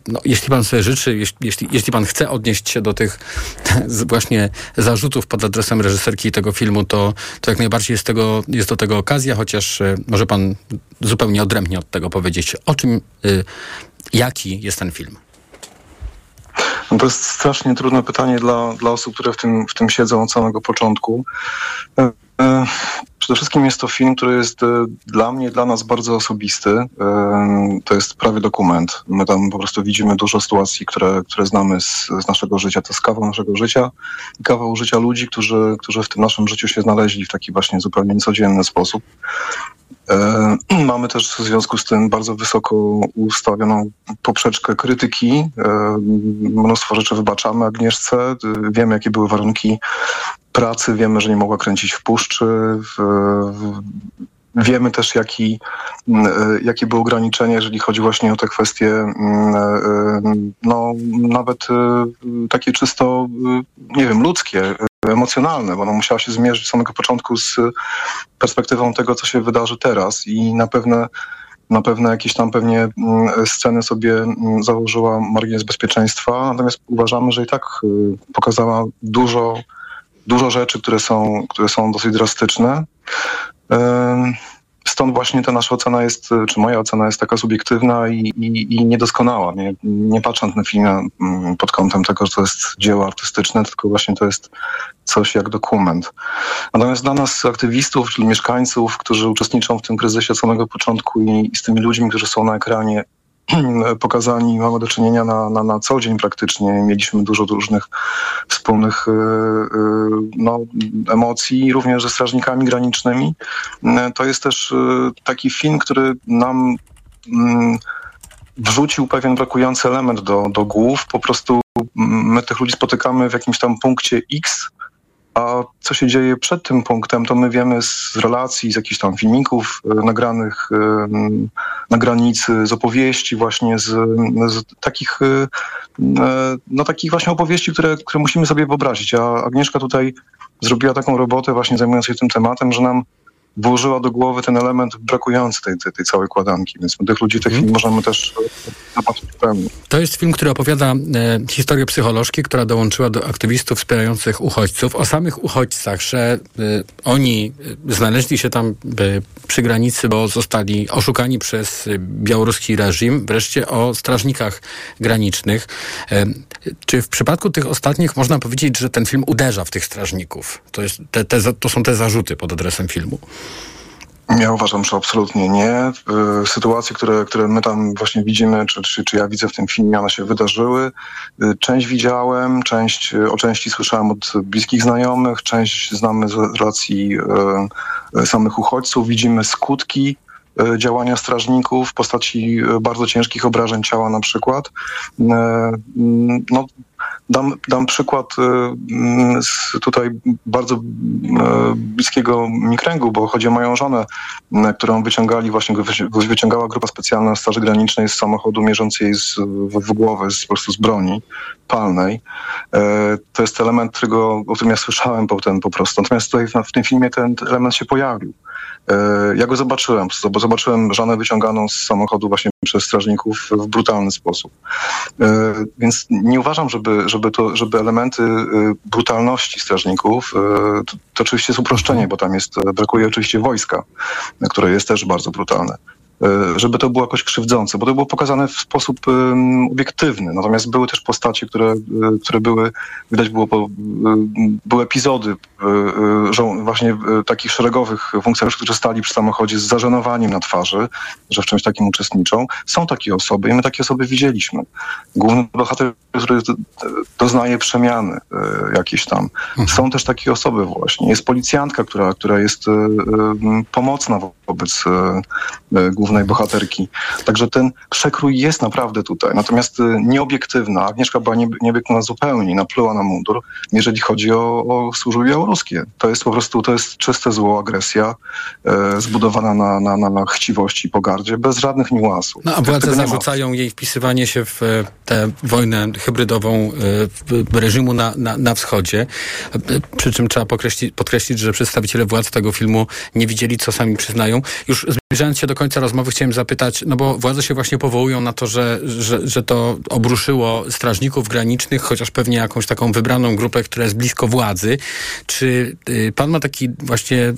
no, jeśli pan sobie życzy, jeśli, jeśli pan chce odnieść się do tych właśnie zarzutów pod adresem reżyserki tego filmu, to, to jak najbardziej jest, tego, jest do tego okazja, chociaż może pan zupełnie odrębnie od tego powiedzieć, o czym, jaki jest ten film. No to jest strasznie trudne pytanie dla, dla osób, które w tym, w tym siedzą od samego początku. E, e, przede wszystkim jest to film, który jest e, dla mnie, dla nas bardzo osobisty. To jest prawie dokument. My tam po prostu widzimy dużo sytuacji, które, które znamy z, z naszego życia. To jest kawał naszego życia i kawał życia ludzi, którzy, którzy w tym naszym życiu się znaleźli w taki właśnie zupełnie niecodzienny sposób. E, mamy też w związku z tym bardzo wysoko ustawioną poprzeczkę krytyki. E, mnóstwo rzeczy wybaczamy Agnieszce. E, wiemy, jakie były warunki pracy, wiemy, że nie mogła kręcić w puszczy. Wiemy też, jaki, jakie były ograniczenia, jeżeli chodzi właśnie o te kwestie, no, nawet takie czysto, nie wiem, ludzkie emocjonalne, bo ona musiała się zmierzyć z samego początku z perspektywą tego, co się wydarzy teraz i na pewne na pewne jakieś tam pewnie mm, sceny sobie mm, założyła margines bezpieczeństwa, natomiast uważamy, że i tak y, pokazała dużo, dużo rzeczy, które są, które są dosyć drastyczne. Stąd właśnie ta nasza ocena jest, czy moja ocena jest taka subiektywna i, i, i niedoskonała. Nie, nie patrząc na film mm, pod kątem tego, że to jest dzieło artystyczne, tylko właśnie to jest coś jak dokument. Natomiast dla nas, aktywistów, czyli mieszkańców, którzy uczestniczą w tym kryzysie od samego początku i, i z tymi ludźmi, którzy są na ekranie, pokazani, mamy do czynienia na, na, na co dzień praktycznie. Mieliśmy dużo różnych wspólnych y, y, no, emocji, również ze strażnikami granicznymi. Y, to jest też taki film, który nam mm, wrzucił pewien brakujący element do, do głów. Po prostu mm, my tych ludzi spotykamy w jakimś tam punkcie X, a co się dzieje przed tym punktem, to my wiemy z relacji, z jakichś tam filmików e, nagranych e, na granicy, z opowieści właśnie, z, z takich, e, no takich właśnie opowieści, które, które musimy sobie wyobrazić. A Agnieszka tutaj zrobiła taką robotę właśnie zajmując się tym tematem, że nam włożyła do głowy ten element brakujący tej, tej, tej całej kładanki. Więc tych ludzi tej chwili możemy też zobaczyć pełni. To jest film, który opowiada e, historię psycholożki, która dołączyła do aktywistów wspierających uchodźców. O samych uchodźcach, że e, oni znaleźli się tam e, przy granicy, bo zostali oszukani przez białoruski reżim. Wreszcie o strażnikach granicznych. E, czy w przypadku tych ostatnich można powiedzieć, że ten film uderza w tych strażników? To, jest te, te, to są te zarzuty pod adresem filmu. Ja uważam, że absolutnie nie. Y, sytuacje, które, które my tam właśnie widzimy, czy, czy, czy ja widzę w tym filmie, one się wydarzyły. Y, część widziałem, część, o części słyszałem od bliskich znajomych, część znamy z relacji y, samych uchodźców. Widzimy skutki działania strażników w postaci bardzo ciężkich obrażeń ciała na przykład. No, Dam, dam przykład y, mm, z tutaj bardzo y, bliskiego mi kręgu, bo chodzi o moją żonę, y, którą wyciągali, właśnie wyciągała grupa specjalna Straży Granicznej z samochodu mierzącej z, w, w głowę z, po prostu z broni palnej. To jest element, którego, o którym ja słyszałem potem po prostu. Natomiast tutaj w, w tym filmie ten element się pojawił. Ja go zobaczyłem, bo zobaczyłem żonę wyciąganą z samochodu właśnie przez strażników w brutalny sposób. Więc nie uważam, żeby, żeby to, żeby elementy y, brutalności strażników, to, to oczywiście jest uproszczenie, bo tam jest, brakuje oczywiście wojska, które jest też bardzo brutalne. E, żeby to było jakoś krzywdzące, bo to było pokazane w sposób obiektywny. Natomiast były też postacie, które, e, które były, widać było, e, były epizody właśnie takich szeregowych funkcjonariuszy, którzy stali przy samochodzie z zażenowaniem na twarzy, że w czymś takim uczestniczą. Są takie osoby i my takie osoby widzieliśmy. Główny bohater, który doznaje przemiany jakieś tam. Mhm. Są też takie osoby właśnie. Jest policjantka, która, która jest pomocna wobec głównego głównej bohaterki. Także ten przekrój jest naprawdę tutaj. Natomiast y, nieobiektywna. Agnieszka była nieobiektywna zupełnie, napluła na mundur, jeżeli chodzi o, o służbę polskie. To jest po prostu, to jest czyste zło, agresja e, zbudowana na, na, na, na chciwości i pogardzie, bez żadnych niuansów. No a władze zarzucają jej wpisywanie się w e, tę wojnę hybrydową e, reżimu na, na, na wschodzie. E, przy czym trzeba podkreślić, podkreślić, że przedstawiciele władz tego filmu nie widzieli, co sami przyznają. Już zbliżając się do końca rozmowy, chciałem zapytać, no bo władze się właśnie powołują na to, że, że, że to obruszyło strażników granicznych, chociaż pewnie jakąś taką wybraną grupę, która jest blisko władzy. Czy y, pan ma taki właśnie,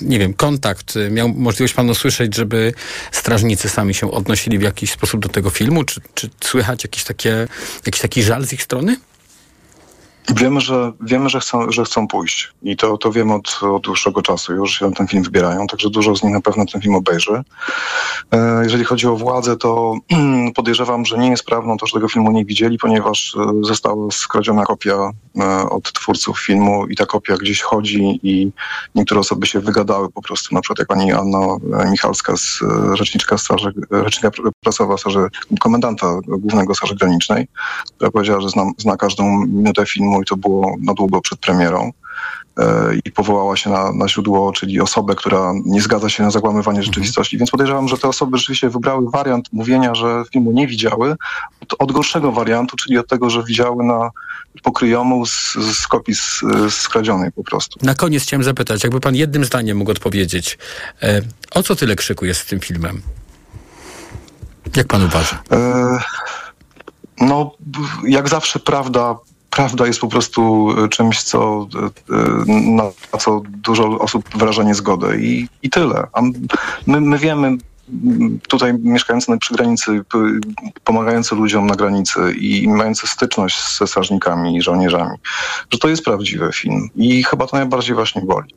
nie wiem, kontakt, miał możliwość pan usłyszeć, żeby strażnicy sami się odnosili w jakiś sposób do tego filmu? Czy, czy słychać jakiś, takie, jakiś taki żal z ich strony? Wiemy, że, wiemy że, chcą, że chcą pójść i to, to wiemy od, od dłuższego czasu już, się na ten film wybierają, także dużo z nich na pewno ten film obejrzy. E, jeżeli chodzi o władzę, to podejrzewam, że nie jest prawdą to, że tego filmu nie widzieli, ponieważ e, została skradziona kopia e, od twórców filmu i ta kopia gdzieś chodzi i niektóre osoby się wygadały po prostu, na przykład jak pani Anna Michalska, z, rzeczniczka, straży, rzecznika prasowa straży, komendanta głównego Straży Granicznej, która powiedziała, że zna, zna każdą minutę filmu i to było na długo przed premierą i powołała się na, na źródło, czyli osobę, która nie zgadza się na zakłamywanie rzeczywistości. Więc podejrzewam, że te osoby rzeczywiście wybrały wariant mówienia, że filmu nie widziały, od, od gorszego wariantu, czyli od tego, że widziały na pokryjomu z, z kopii skradzionej po prostu. Na koniec chciałem zapytać, jakby pan jednym zdaniem mógł odpowiedzieć, e, o co tyle krzyku jest z tym filmem? Jak pan uważa? E, no, jak zawsze prawda prawda jest po prostu e, czymś, co, e, e, na co dużo osób wyraża niezgodę i, i tyle. A my, my wiemy, tutaj mieszkający przy granicy, pomagający ludziom na granicy i mający styczność ze strażnikami i żołnierzami, że to jest prawdziwy film i chyba to najbardziej właśnie boli.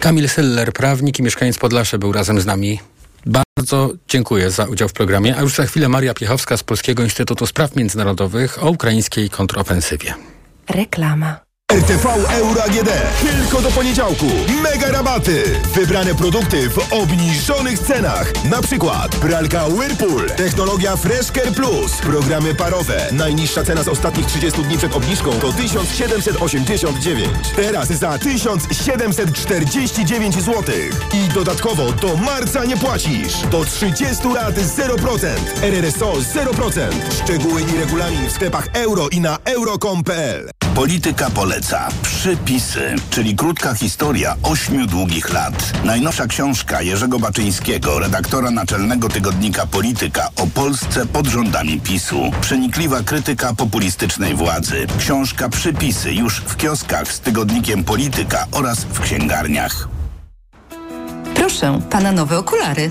Kamil Syller, prawnik i mieszkaniec Podlasia był razem z nami. Bardzo dziękuję za udział w programie, a już za chwilę Maria Piechowska z Polskiego Instytutu Spraw Międzynarodowych o ukraińskiej kontrofensywie. Reklama. RTV Euro AGD. Tylko do poniedziałku. Mega rabaty. Wybrane produkty w obniżonych cenach. Na przykład pralka Whirlpool. Technologia Fresher Plus. Programy parowe. Najniższa cena z ostatnich 30 dni przed obniżką to 1789. Teraz za 1749 zł. I dodatkowo do marca nie płacisz. Do 30 lat 0%. RRSO 0%. Szczegóły i regulamin w sklepach euro i na euro.com.pl. Polityka poleca. Przypisy, czyli krótka historia ośmiu długich lat. Najnowsza książka Jerzego Baczyńskiego, redaktora naczelnego tygodnika Polityka o Polsce pod rządami PiSu. Przenikliwa krytyka populistycznej władzy. Książka Przypisy już w kioskach z tygodnikiem Polityka oraz w księgarniach. Proszę, pana nowe okulary.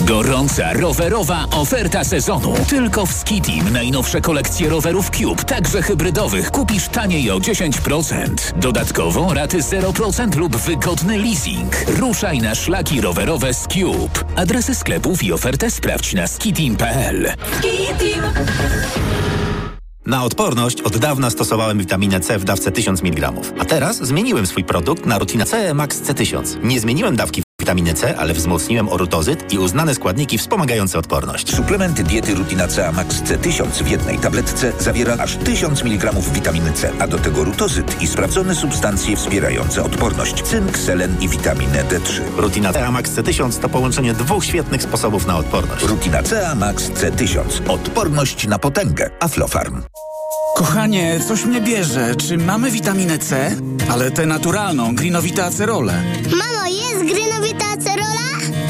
Gorąca rowerowa oferta sezonu. Tylko w Skitim najnowsze kolekcje rowerów Cube, także hybrydowych, kupisz taniej o 10%. Dodatkowo raty 0% lub wygodny leasing. Ruszaj na szlaki rowerowe z Cube. Adresy sklepów i ofertę sprawdź na skitim.pl. Skitim. Na odporność od dawna stosowałem witaminę C w dawce 1000 mg. A teraz zmieniłem swój produkt na Rutina C Max C1000. Nie zmieniłem dawki witaminy C, ale wzmocniłem orutozyt i uznane składniki wspomagające odporność. Suplement diety Rutina C Max C1000 w jednej tabletce zawiera aż 1000 mg witaminy C, a do tego rutozyt i sprawdzone substancje wspierające odporność, cynk, selen i witaminę D3. Rutina C Max C1000 to połączenie dwóch świetnych sposobów na odporność. Rutina C Max C1000. Odporność na potęgę. Aflofarm. Kochanie, coś mnie bierze. Czy mamy witaminę C? Ale tę naturalną, grinowita acerolę. Mamo, jest grinowita acerola?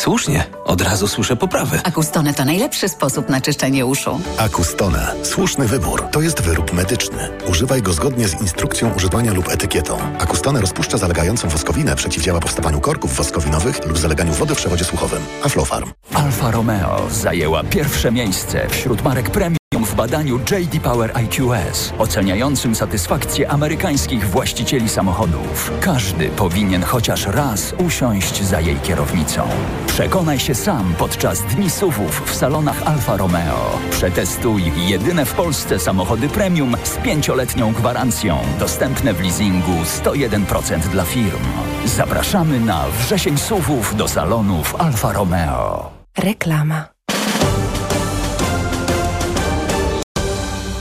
Słusznie, od razu słyszę poprawę. Akustone to najlepszy sposób na czyszczenie uszu. Akustone. Słuszny wybór. To jest wyrób medyczny. Używaj go zgodnie z instrukcją używania lub etykietą. Akustone rozpuszcza zalegającą woskowinę, przeciwdziała powstawaniu korków woskowinowych lub zaleganiu wody w przewodzie słuchowym. Aflofarm. Alfa Romeo zajęła pierwsze miejsce wśród marek premium w badaniu JD Power IQS, oceniającym satysfakcję amerykańskich właścicieli samochodów. Każdy powinien chociaż raz usiąść za jej kierownicą. Przekonaj się sam podczas dni SUVów w salonach Alfa Romeo. Przetestuj jedyne w Polsce samochody premium z pięcioletnią gwarancją, dostępne w leasingu 101% dla firm. Zapraszamy na wrzesień SUVów do salonów Alfa Romeo. Reklama.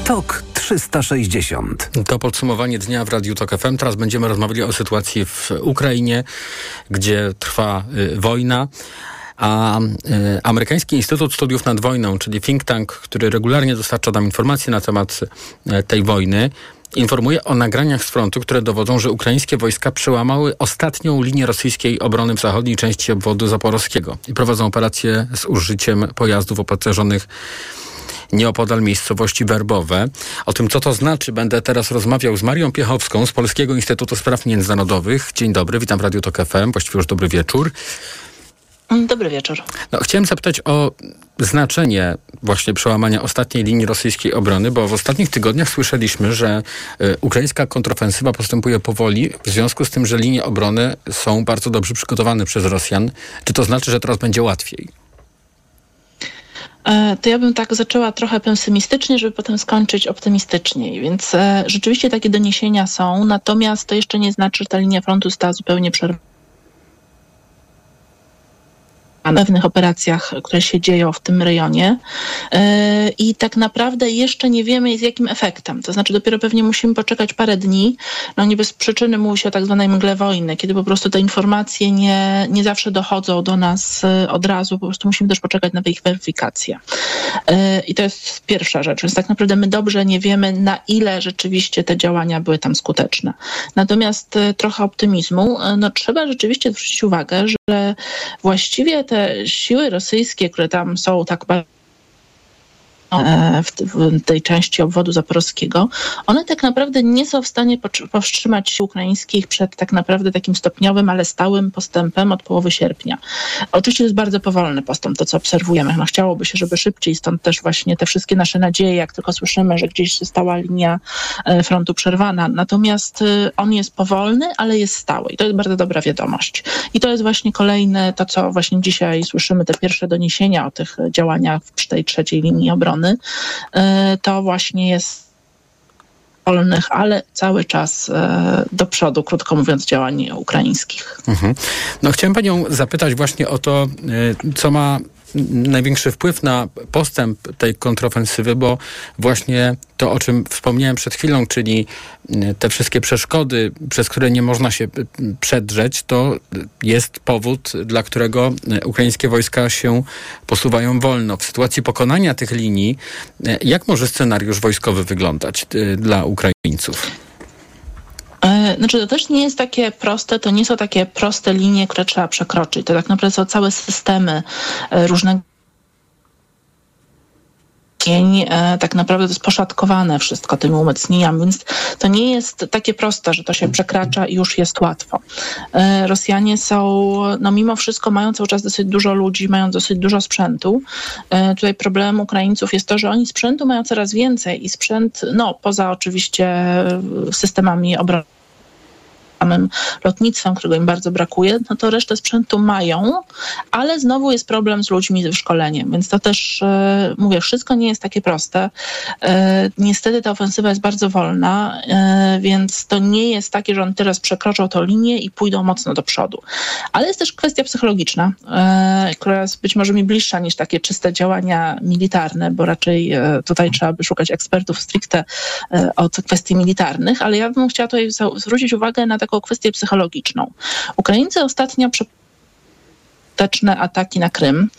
TOK 360. To podsumowanie dnia w Radiu Tok FM. Teraz będziemy rozmawiali o sytuacji w Ukrainie, gdzie trwa y, wojna. A y, Amerykański Instytut Studiów nad Wojną, czyli think tank, który regularnie dostarcza nam informacje na temat y, tej wojny, informuje o nagraniach z frontu, które dowodzą, że ukraińskie wojska przełamały ostatnią linię rosyjskiej obrony w zachodniej części obwodu zaporowskiego i prowadzą operacje z użyciem pojazdów opancerzonych nieopodal miejscowości Werbowe. O tym, co to znaczy, będę teraz rozmawiał z Marią Piechowską z Polskiego Instytutu Spraw Międzynarodowych. Dzień dobry, witam w Radiu Tok FM, właściwie już dobry wieczór. Dobry wieczór. No, chciałem zapytać o znaczenie właśnie przełamania ostatniej linii rosyjskiej obrony, bo w ostatnich tygodniach słyszeliśmy, że y, ukraińska kontrofensywa postępuje powoli, w związku z tym, że linie obrony są bardzo dobrze przygotowane przez Rosjan. Czy to znaczy, że teraz będzie łatwiej? To ja bym tak zaczęła trochę pesymistycznie, żeby potem skończyć optymistycznie. Więc e, rzeczywiście takie doniesienia są, natomiast to jeszcze nie znaczy, że ta linia frontu została zupełnie przerwana na pewnych operacjach, które się dzieją w tym rejonie i tak naprawdę jeszcze nie wiemy z jakim efektem. To znaczy dopiero pewnie musimy poczekać parę dni. No nie bez przyczyny mówi się o tak zwanej mgle wojny, kiedy po prostu te informacje nie, nie zawsze dochodzą do nas od razu, po prostu musimy też poczekać na ich weryfikację. I to jest pierwsza rzecz, więc tak naprawdę my dobrze nie wiemy na ile rzeczywiście te działania były tam skuteczne. Natomiast trochę optymizmu, no trzeba rzeczywiście zwrócić uwagę, że właściwie te siły rosyjskie, które tam są tak bardzo w, w tej części obwodu zaporowskiego, one tak naprawdę nie są w stanie powstrzymać sił ukraińskich przed tak naprawdę takim stopniowym, ale stałym postępem od połowy sierpnia. Oczywiście jest bardzo powolny postęp, to co obserwujemy. No, chciałoby się, żeby szybciej, stąd też właśnie te wszystkie nasze nadzieje, jak tylko słyszymy, że gdzieś stała linia frontu przerwana. Natomiast on jest powolny, ale jest stały i to jest bardzo dobra wiadomość. I to jest właśnie kolejne, to co właśnie dzisiaj słyszymy, te pierwsze doniesienia o tych działaniach przy tej trzeciej linii obrony, to właśnie jest wolnych, ale cały czas do przodu, krótko mówiąc, działań ukraińskich. Mhm. No chciałem panią zapytać właśnie o to, co ma największy wpływ na postęp tej kontrofensywy, bo właśnie to, o czym wspomniałem przed chwilą, czyli te wszystkie przeszkody, przez które nie można się przedrzeć, to jest powód, dla którego ukraińskie wojska się posuwają wolno. W sytuacji pokonania tych linii, jak może scenariusz wojskowy wyglądać dla Ukraińców? Znaczy to też nie jest takie proste, to nie są takie proste linie, które trzeba przekroczyć. To tak naprawdę są całe systemy różnego tak naprawdę to jest poszatkowane wszystko tymi umocnieniami, więc to nie jest takie proste, że to się przekracza i już jest łatwo. Rosjanie są, no mimo wszystko mają cały czas dosyć dużo ludzi, mają dosyć dużo sprzętu. Tutaj problemem Ukraińców jest to, że oni sprzętu mają coraz więcej i sprzęt, no poza oczywiście systemami obrony samym lotnictwem, którego im bardzo brakuje, no to resztę sprzętu mają, ale znowu jest problem z ludźmi, z szkoleniem, więc to też, e, mówię, wszystko nie jest takie proste. E, niestety ta ofensywa jest bardzo wolna, e, więc to nie jest takie, że on teraz przekroczą tą linię i pójdą mocno do przodu. Ale jest też kwestia psychologiczna, która jest być może mi bliższa niż takie czyste działania militarne, bo raczej tutaj trzeba by szukać ekspertów stricte od kwestii militarnych, ale ja bym chciała tutaj zwrócić uwagę na taką kwestię psychologiczną. Ukraińcy ostatnio skuteczne ataki na Krym,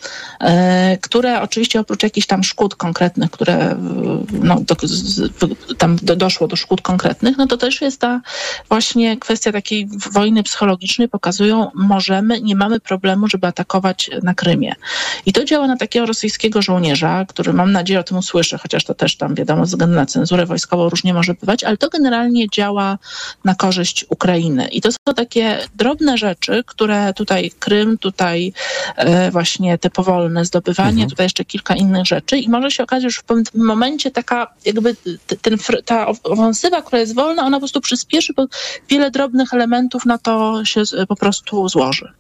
e, które oczywiście oprócz jakichś tam szkód konkretnych, które no, do, tam doszło do szkód konkretnych, no to też jest ta właśnie kwestia takiej wojny psychologicznej. Pokazują, możemy, nie mamy problemu, żeby atakować na Krymie. I to działa na takiego rosyjskiego żołnierza, który mam nadzieję o tym usłyszy, chociaż to też tam wiadomo, ze względu na cenzurę wojskową różnie może bywać, ale to generalnie działa na korzyść Ukrainy. I to są takie drobne rzeczy, które tutaj Krym, tutaj E, właśnie te powolne zdobywanie, mhm. tutaj jeszcze kilka innych rzeczy i może się okazać, że w pewnym momencie taka jakby ten, ta ofensywa, która jest wolna, ona po prostu przyspieszy, bo wiele drobnych elementów na to się po prostu złoży.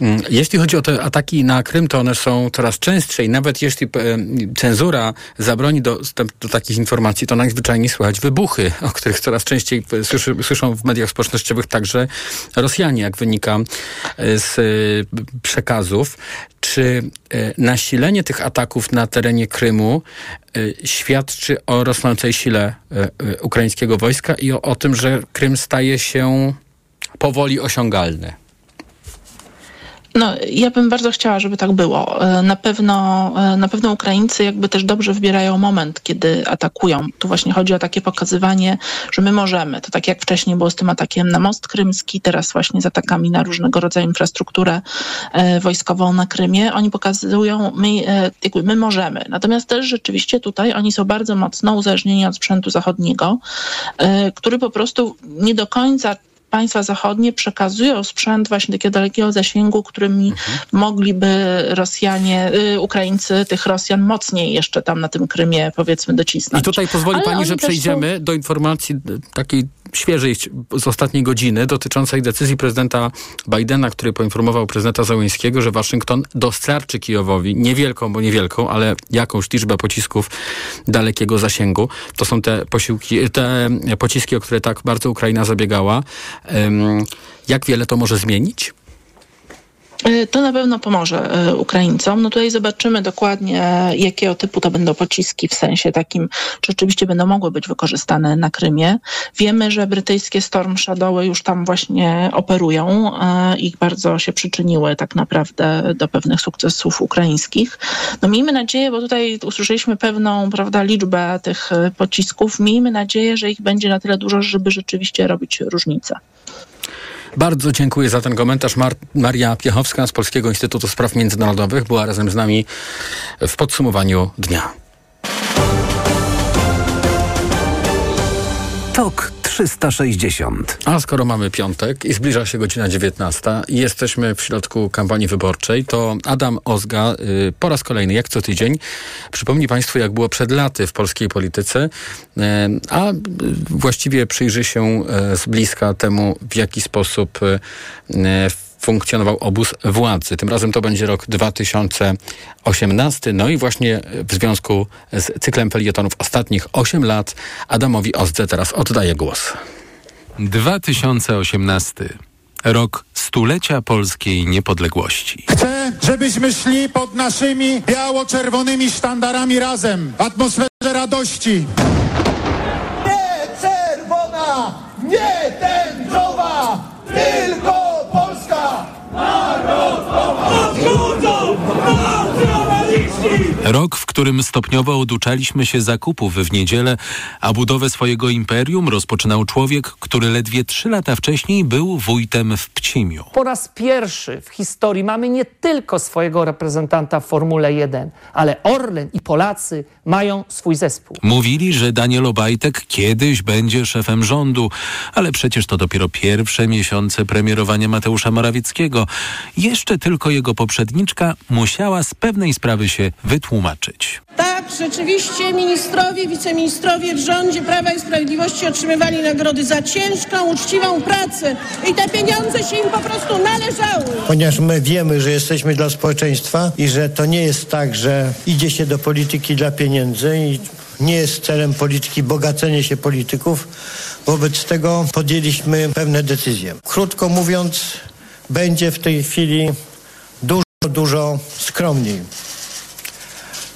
Mm, jeśli chodzi o te ataki na Krym, to one są coraz częstsze i nawet jeśli e, cenzura zabroni dostęp do takich informacji, to najzwyczajniej słychać wybuchy, o których coraz częściej słyszy, słyszą w mediach społecznościowych także Rosjanie, jak wynika e, z e, przekazów. Czy nasilenie tych ataków na terenie Krymu świadczy o rosnącej sile ukraińskiego wojska i o, o tym, że Krym staje się powoli osiągalny? No, ja bym bardzo chciała, żeby tak było. E, na pewno, e, na pewno Ukraińcy jakby też dobrze wybierają moment, kiedy atakują. Tu właśnie chodzi o takie pokazywanie, że my możemy. To tak jak wcześniej było z tym atakiem na most krymski, teraz właśnie z atakami na różnego rodzaju infrastrukturę e, wojskową na Krymie. Oni pokazują, my, jakby my możemy. Natomiast też rzeczywiście tutaj oni są bardzo mocno uzależnieni od sprzętu zachodniego, który po prostu nie do końca państwa zachodnie przekazują sprzęt właśnie takiego dalekiego zasięgu, którymi mhm. mogliby Rosjanie, y, Ukraińcy tych Rosjan mocniej jeszcze tam na tym Krymie powiedzmy docisnąć. I tutaj pozwoli Ale pani, że przejdziemy są... do informacji takiej świeżej z ostatniej godziny dotyczącej decyzji prezydenta Bidena, który poinformował prezydenta Załęskiego, że Waszyngton dostarczy Kijowowi niewielką, bo niewielką, ale jakąś liczbę pocisków dalekiego zasięgu. To są te posiłki, te pociski, o które tak bardzo Ukraina zabiegała. Jak wiele to może zmienić? E, to na pewno pomoże e, Ukraińcom. No tutaj zobaczymy dokładnie, jakiego typu to będą pociski, w sensie takim, czy rzeczywiście będą mogły być wykorzystane na Krymie. Wiemy, że brytyjskie Storm Shadowy już tam właśnie operują e, i bardzo się przyczyniły tak naprawdę do pewnych sukcesów ukraińskich. No miejmy nadzieję, bo tutaj usłyszeliśmy pewną prawda, liczbę tych pocisków, miejmy nadzieję, że ich będzie na tyle dużo, żeby rzeczywiście robić różnicę. Bardzo dziękuję za ten komentarz. Mar Maria Piechowska z Polskiego Instytutu Spraw Międzynarodowych była razem z nami w podsumowaniu dnia. Tok 360. A skoro mamy piątek i zbliża się godzina 19 i jesteśmy w środku kampanii wyborczej, to Adam Ozga y, po raz kolejny, jak co tydzień, przypomni Państwu, jak było przed laty w polskiej polityce, y, a właściwie przyjrzy się y, z bliska temu, w jaki sposób funkcjonował obóz władzy. Tym razem to będzie rok 2018. No i właśnie w związku z cyklem felietonów ostatnich 8 lat Adamowi Ozdze teraz oddaję głos. 2018. Rok stulecia polskiej niepodległości. Chcę, żebyśmy szli pod naszymi biało-czerwonymi sztandarami razem w atmosferze radości. Nie czerwona, nie tęczowa, Rok, w którym stopniowo oduczaliśmy się zakupów w niedzielę, a budowę swojego imperium rozpoczynał człowiek, który ledwie trzy lata wcześniej był wójtem w Pcimiu. Po raz pierwszy w historii mamy nie tylko swojego reprezentanta w Formule 1, ale Orlen i Polacy mają swój zespół. Mówili, że Daniel Obajtek kiedyś będzie szefem rządu, ale przecież to dopiero pierwsze miesiące premierowania Mateusza Morawieckiego. Jeszcze tylko jego poprzedniczka musiała z pewnej sprawy się wytłumaczyć wytłumaczyć. Tak, rzeczywiście ministrowie, wiceministrowie w rządzie Prawa i Sprawiedliwości otrzymywali nagrody za ciężką, uczciwą pracę i te pieniądze się im po prostu należały. Ponieważ my wiemy, że jesteśmy dla społeczeństwa i że to nie jest tak, że idzie się do polityki dla pieniędzy i nie jest celem polityki bogacenie się polityków. Wobec tego podjęliśmy pewne decyzje. Krótko mówiąc, będzie w tej chwili dużo, dużo skromniej.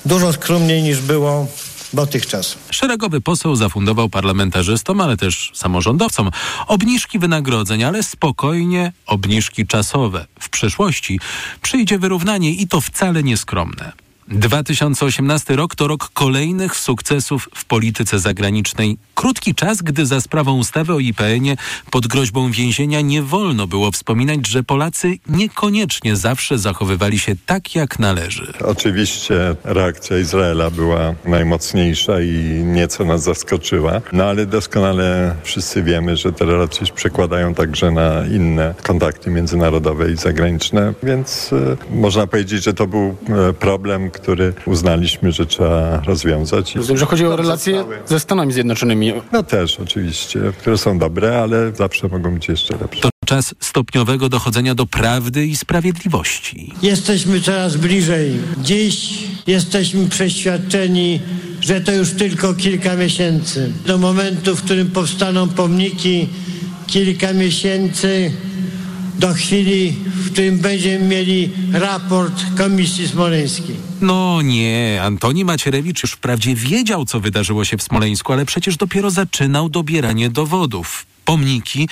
Dużo skromniej niż było dotychczas. Szeregowy poseł zafundował parlamentarzystom, ale też samorządowcom obniżki wynagrodzeń, ale spokojnie obniżki czasowe. W przyszłości przyjdzie wyrównanie i to wcale nieskromne. 2018 rok to rok kolejnych sukcesów w polityce zagranicznej. Krótki czas, gdy za sprawą ustawy o IPN-ie pod groźbą więzienia nie wolno było wspominać, że Polacy niekoniecznie zawsze zachowywali się tak, jak należy. Oczywiście reakcja Izraela była najmocniejsza i nieco nas zaskoczyła, no ale doskonale wszyscy wiemy, że te relacje się przekładają także na inne kontakty międzynarodowe i zagraniczne, więc y, można powiedzieć, że to był y, problem, który uznaliśmy, że trzeba rozwiązać. Rozumiem, że chodzi o relacje ze Stanami Zjednoczonymi. No też oczywiście, które są dobre, ale zawsze mogą być jeszcze lepsze. To czas stopniowego dochodzenia do prawdy i sprawiedliwości. Jesteśmy coraz bliżej. Dziś jesteśmy przeświadczeni, że to już tylko kilka miesięcy. Do momentu, w którym powstaną pomniki, kilka miesięcy do chwili, w którym będziemy mieli raport Komisji Smoleńskiej. No nie, Antoni Macierewicz już wprawdzie wiedział, co wydarzyło się w Smoleńsku, ale przecież dopiero zaczynał dobieranie dowodów. Pomniki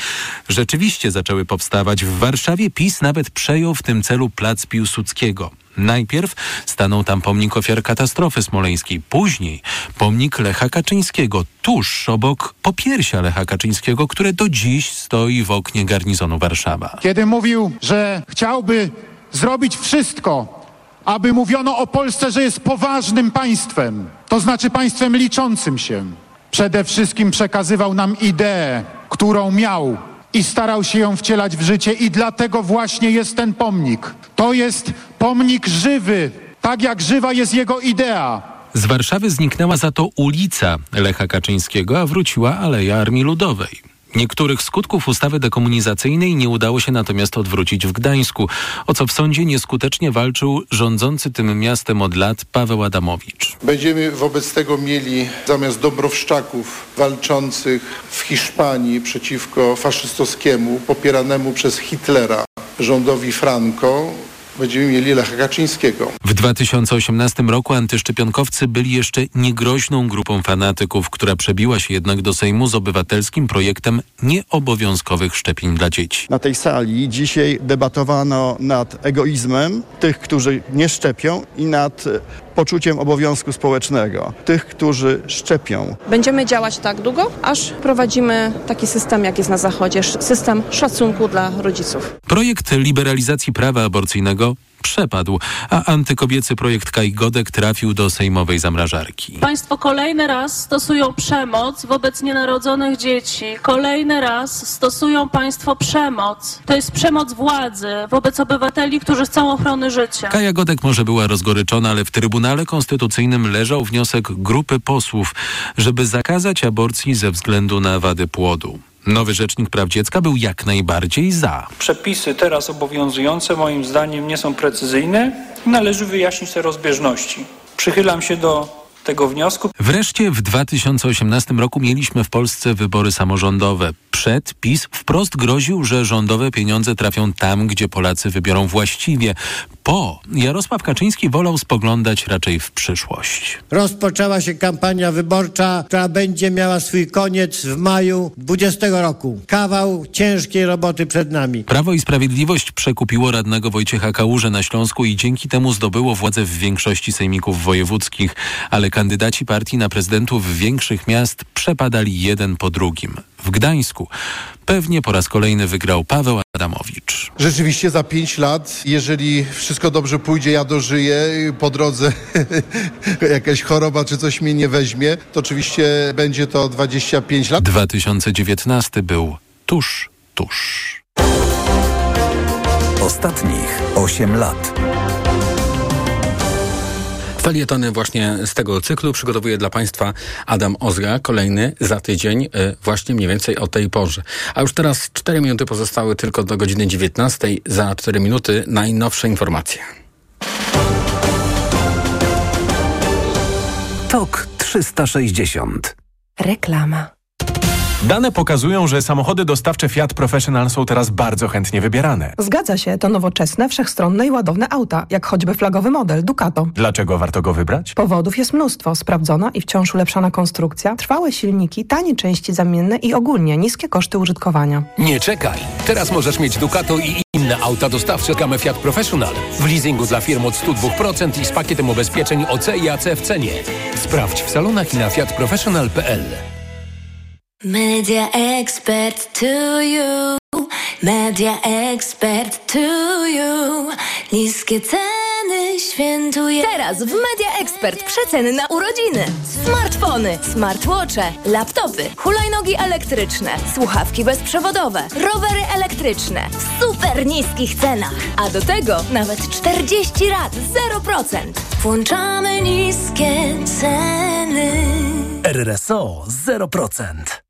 rzeczywiście zaczęły powstawać. W Warszawie PiS nawet przejął w tym celu plac Piłsudskiego. Najpierw stanął tam pomnik ofiar katastrofy smoleńskiej, później pomnik Lecha Kaczyńskiego, tuż obok popiersia Lecha Kaczyńskiego, które do dziś stoi w oknie garnizonu Warszawa. Kiedy mówił, że chciałby zrobić wszystko, aby mówiono o Polsce, że jest poważnym państwem, to znaczy państwem liczącym się. Przede wszystkim przekazywał nam ideę, którą miał i starał się ją wcielać w życie i dlatego właśnie jest ten pomnik. To jest pomnik żywy, tak jak żywa jest jego idea. Z Warszawy zniknęła za to ulica Lecha Kaczyńskiego, a wróciła Aleja Armii Ludowej. Niektórych skutków ustawy dekomunizacyjnej nie udało się natomiast odwrócić w Gdańsku, o co w sądzie nieskutecznie walczył rządzący tym miastem od lat Paweł Adamowicz. Będziemy wobec tego mieli zamiast dobrowszczaków walczących w Hiszpanii przeciwko faszystowskiemu, popieranemu przez Hitlera rządowi Franco, będziemy mieli Lecha Kaczyńskiego. W 2018 roku antyszczepionkowcy byli jeszcze niegroźną grupą fanatyków, która przebiła się jednak do Sejmu z obywatelskim projektem nieobowiązkowych szczepień dla dzieci. Na tej sali dzisiaj debatowano nad egoizmem tych, którzy nie szczepią i nad poczuciem obowiązku społecznego tych, którzy szczepią. Będziemy działać tak długo, aż prowadzimy taki system, jak jest na Zachodzie, system szacunku dla rodziców. Projekt liberalizacji prawa aborcyjnego przepadł, a antykobiecy projekt Kaj Godek trafił do sejmowej zamrażarki. Państwo kolejny raz stosują przemoc wobec nienarodzonych dzieci. Kolejny raz stosują państwo przemoc. To jest przemoc władzy wobec obywateli, którzy chcą ochrony życia. Kaja Godek może była rozgoryczona, ale w Trybunale Konstytucyjnym leżał wniosek grupy posłów, żeby zakazać aborcji ze względu na wady płodu. Nowy Rzecznik Praw Dziecka był jak najbardziej za. Przepisy teraz obowiązujące moim zdaniem nie są precyzyjne należy wyjaśnić te rozbieżności. Przychylam się do tego wniosku. Wreszcie w 2018 roku mieliśmy w Polsce wybory samorządowe. Przed PiS wprost groził, że rządowe pieniądze trafią tam, gdzie Polacy wybiorą właściwie. Po Jarosław Kaczyński wolał spoglądać raczej w przyszłość. Rozpoczęła się kampania wyborcza, która będzie miała swój koniec w maju 20 roku. Kawał ciężkiej roboty przed nami. Prawo i Sprawiedliwość przekupiło radnego Wojciecha Kałużę na Śląsku i dzięki temu zdobyło władzę w większości sejmików wojewódzkich, ale kandydaci partii na prezydentów większych miast przepadali jeden po drugim. W Gdańsku pewnie po raz kolejny wygrał Paweł Adamowicz. Rzeczywiście za pięć lat, jeżeli wszystko dobrze pójdzie, ja dożyję, po drodze jakaś choroba czy coś mnie nie weźmie, to oczywiście będzie to 25 lat. 2019 był tuż, tuż. Ostatnich 8 lat. Felietony właśnie z tego cyklu przygotowuje dla Państwa Adam Ozga. Kolejny za tydzień, y, właśnie mniej więcej o tej porze. A już teraz 4 minuty pozostały tylko do godziny 19. Za 4 minuty najnowsze informacje. Tok 360. Reklama. Dane pokazują, że samochody dostawcze Fiat Professional są teraz bardzo chętnie wybierane. Zgadza się, to nowoczesne, wszechstronne i ładowne auta, jak choćby flagowy model Ducato. Dlaczego warto go wybrać? Powodów jest mnóstwo. Sprawdzona i wciąż ulepszana konstrukcja, trwałe silniki, tanie części zamienne i ogólnie niskie koszty użytkowania. Nie czekaj! Teraz możesz mieć Ducato i inne auta dostawcze gamę Fiat Professional. W leasingu dla firm od 102% i z pakietem ubezpieczeń OC i AC w cenie. Sprawdź w salonach i na fiatprofessional.pl. Media expert to you. Media expert to you. Niskie ceny świętuje. Teraz w Media Expert przeceny na urodziny. Smartfony, smartwatche, laptopy, hulajnogi elektryczne, słuchawki bezprzewodowe, rowery elektryczne w super niskich cenach. A do tego nawet 40 lat 0%. Włączamy niskie ceny. RRSO 0%.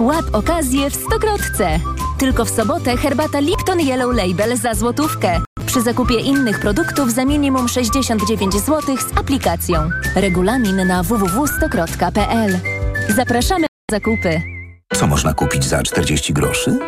Łap okazję w Stokrotce. Tylko w sobotę herbata Lipton Yellow Label za złotówkę. Przy zakupie innych produktów za minimum 69 zł z aplikacją. Regulamin na www.stokrotka.pl. Zapraszamy na zakupy. Co można kupić za 40 groszy?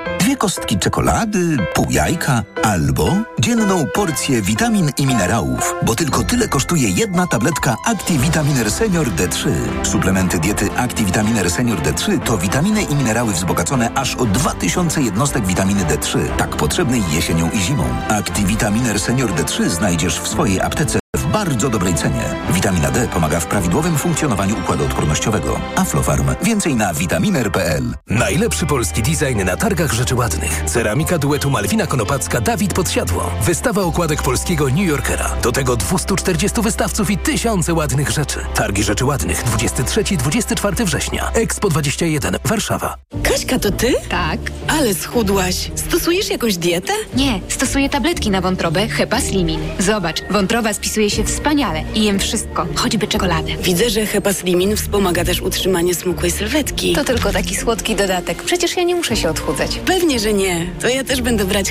Kostki czekolady, pół jajka albo dzienną porcję witamin i minerałów, bo tylko tyle kosztuje jedna tabletka ActiVitaminer Senior D3. Suplementy diety ActiVitaminer Senior D3 to witaminy i minerały wzbogacone aż o 2000 jednostek witaminy D3, tak potrzebnej jesienią i zimą. ActiVitaminer Senior D3 znajdziesz w swojej aptece w bardzo dobrej cenie. Witamina D pomaga w prawidłowym funkcjonowaniu układu odpornościowego. Aflofarm. Więcej na vitaminer.pl. Najlepszy polski design na targach rzeczy ładnych. Ceramika duetu Malwina Konopacka Dawid Podsiadło. Wystawa okładek polskiego New Yorkera. Do tego 240 wystawców i tysiące ładnych rzeczy. Targi rzeczy ładnych 23-24 września. Expo 21 Warszawa. Kaśka, to ty? Tak. Ale schudłaś. Stosujesz jakąś dietę? Nie, stosuję tabletki na wątrobę Hepa Slimin. Zobacz, wątroba spisuje się wspaniale i jem wszystko, choćby czekoladę. Widzę, że Hepa Slimin wspomaga też utrzymanie smukłej sylwetki. To tylko taki słodki dodatek. Przecież ja nie muszę się odchudzać. Pewnie, że nie. To ja też będę brać